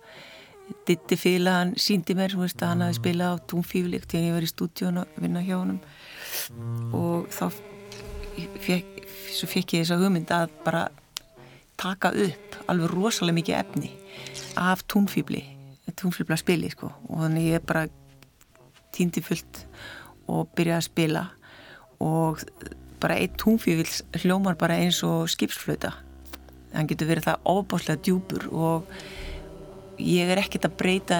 D: Ditti Fila hann síndi mér veist, að hann hafi spilað á túnfífil þegar ég var í stúdíun að vinna hjá hann og þá fekk, svo fekk ég þess að hugmynd að bara taka upp alveg rosalega mikið efni af túnfíbli túnfíbla spili sko. Og þannig ég bara týndi fullt og byrjaði að spila og bara einn túnfífils hljómar bara eins og skipsflöta hann getur verið það óbáslega djúpur og ég er ekkert að breyta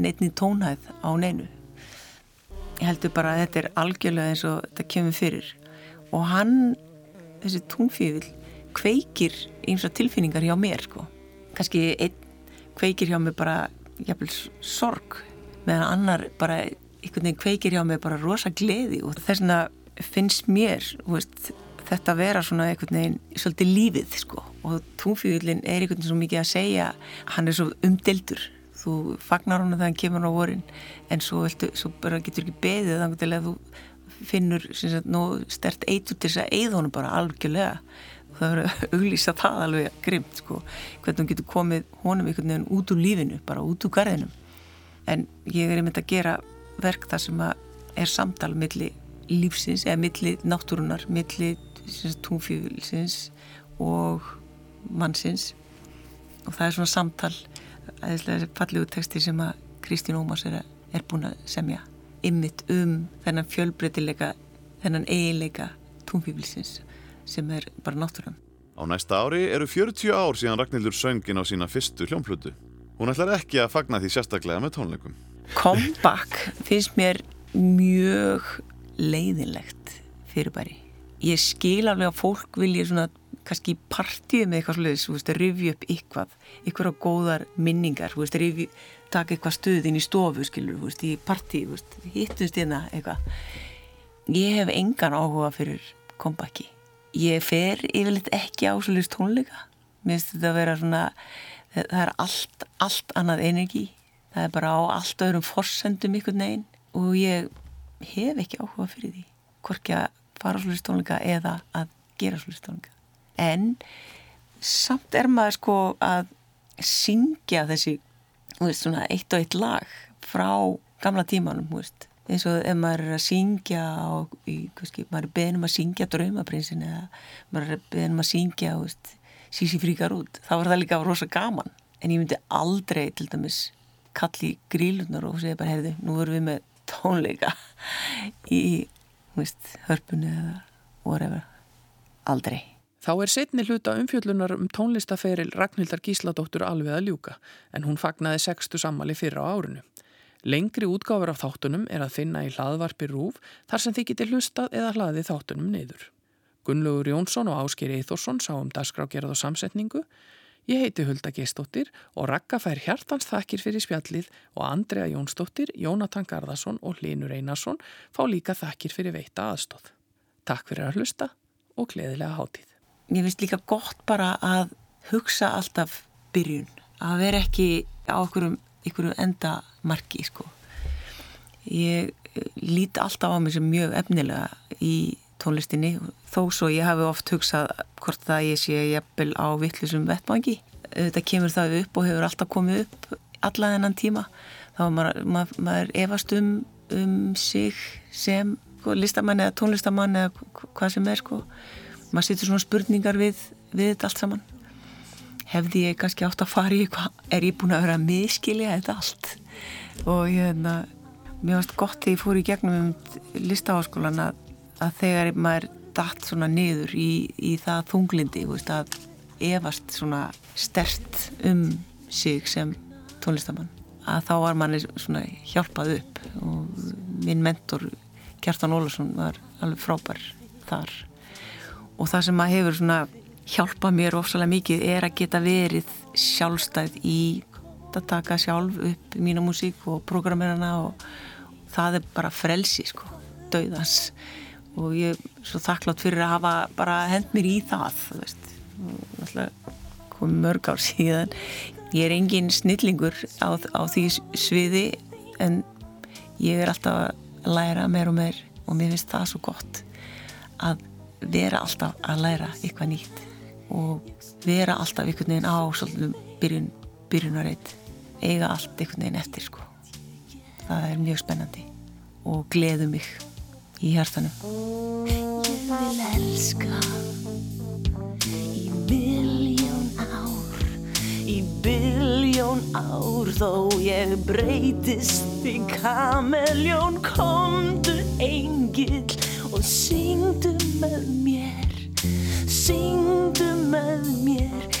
D: neittni tónhæð á neinu. Ég heldur bara að þetta er algjörlega eins og þetta kemur fyrir. Og hann, þessi túnfífil kveikir eins og tilfinningar hjá mér sko. Kannski einn kveikir hjá mér bara jafnvel sorg meðan annar bara einhvern veginn kveikir hjá mér bara rosa gleði og þess vegna finnst mér veist, þetta að vera svona einhvern veginn svolítið lífið sko. Og túnfíðullin er einhvern veginn svo mikið að segja hann er svo umdeldur þú fagnar hann að það kemur á vorin en svo, viltu, svo getur ekki beðið þannig til að þú finnur stert eitur til þess að eigða honum bara algjörlega. Það verður að auglýsa það alveg grimt sko. Hvernig hann getur komið honum einhvern veginn út úr lífinu bara út úr garðinum. En ég er einmitt að gera verk þar sem að er samtal milli lífsins eða milli náttúrunar, milli túnfjöfilsins og mannsins. Og það er svona samtal aðeinslega fallegu texti sem að Kristín Ómars er, er búin að semja ymmit um þennan fjölbreytileika þennan eiginleika túnfjöfilsins sem er bara náttúran.
F: Á næsta ári eru 40 ár síðan Ragnhildur söngin á sína fyrstu hljómplutu Hún ætlar ekki að fagna því sérstaklega með tónleikum.
D: Comeback finnst mér mjög leiðinlegt fyrirbæri ég skil alveg að fólk vilja svona kannski partíu með eitthvað sluðis, þú veist, að rifja upp eitthvað, eitthvað góðar minningar, þú veist, að rifja, taka eitthvað stuðin í stofu, skilur, þú veist, í partíu, þú veist, hittumst hérna eitthvað. Ég hef engan áhuga fyrir kompaki. Ég fer yfirleitt ekki á sluðis tónleika. Mér finnst þetta að vera svona, það er allt, allt annað energi. Það er bara á allt öðrum forsendum ykkur neginn og ég hef ekki áhuga fyrir því. Hvorki að fara á sluðis tónleika eða að gera sluðis tónleika en samt er maður sko að syngja þessi veist, svona, eitt og eitt lag frá gamla tímanum veist. eins og ef maður er að syngja og kannski, maður er beðnum að syngja draumaprinsin eða maður er beðnum að syngja veist, sísi fríkar út þá er það líka rosa gaman en ég myndi aldrei til dæmis kalli grílunar og segja bara heyrðu, nú erum við með tónleika í hörpunni eða whatever aldrei
A: Þá er setni hluta umfjöllunar um tónlistaferil Ragnhildar Gísladóttur alveg að ljúka en hún fagnaði sextu sammali fyrra á árinu. Lengri útgáfur af þáttunum er að finna í hlaðvarpi Rúf þar sem þið getur hlustað eða hlaðið þáttunum neyður. Gunnlaugur Jónsson og Ásker Eithórsson sá um dagskrágerð og samsetningu. Ég heiti Hulda Geistóttir og Raka fær hjartans þakkir fyrir spjallið og Andrea Jónsdóttir, Jónatan Garðarsson og Linur Einarsson fá líka þakkir fyrir veita aðstóð. Takk fyrir að hlusta og gleðilega hátíð
D: mér finnst líka gott bara að hugsa alltaf byrjun að vera ekki á einhverjum, einhverjum endamarki sko. ég líti alltaf á mig sem mjög efnilega í tónlistinni þó svo ég hafi oft hugsað hvort það ég sé jafnvel á vittlusum vettmangi þetta kemur það upp og hefur alltaf komið upp alla þennan tíma. Þá maður, maður, maður efast um, um sig sem sko, listamann eða tónlistamann eða hvað sem er sko. Maður setur svona spurningar við, við þetta allt saman. Hefði ég kannski átt að fara í eitthvað? Er ég búin að vera að miskilja þetta allt? Og ég hérna mér finnst gott þegar ég fór í gegnum um listaháskólan að, að þegar maður dætt svona niður í, í það þunglindi veist, að efast svona stert um sig sem tónlistamann að þá var manni svona hjálpað upp og minn mentor Kjartan Ólarsson var alveg frábær þar. Og það sem að hefur svona hjálpað mér ofsalega mikið er að geta verið sjálfstæð í að taka sjálf upp mína músík og programmerana og það er bara frelsi sko, dauðans og ég er svo þakklátt fyrir að hafa bara hend mér í það komið mörg ár síðan. Ég er engin snillingur á, á því sviði en ég er alltaf að læra meir og meir. Og mér finnst það svo gott að vera alltaf að læra eitthvað nýtt. Og vera alltaf einhvern veginn á svolítið byrjun, byrjunarreit. Eiga allt einhvern veginn eftir sko. það er mjög spennandi og gleðu mig í hjartanum
C: Ég vil elska í miljón ár í biljón ár þó ég breytist í kameljón. Komdu engil og syngdu með mér syngdu með mér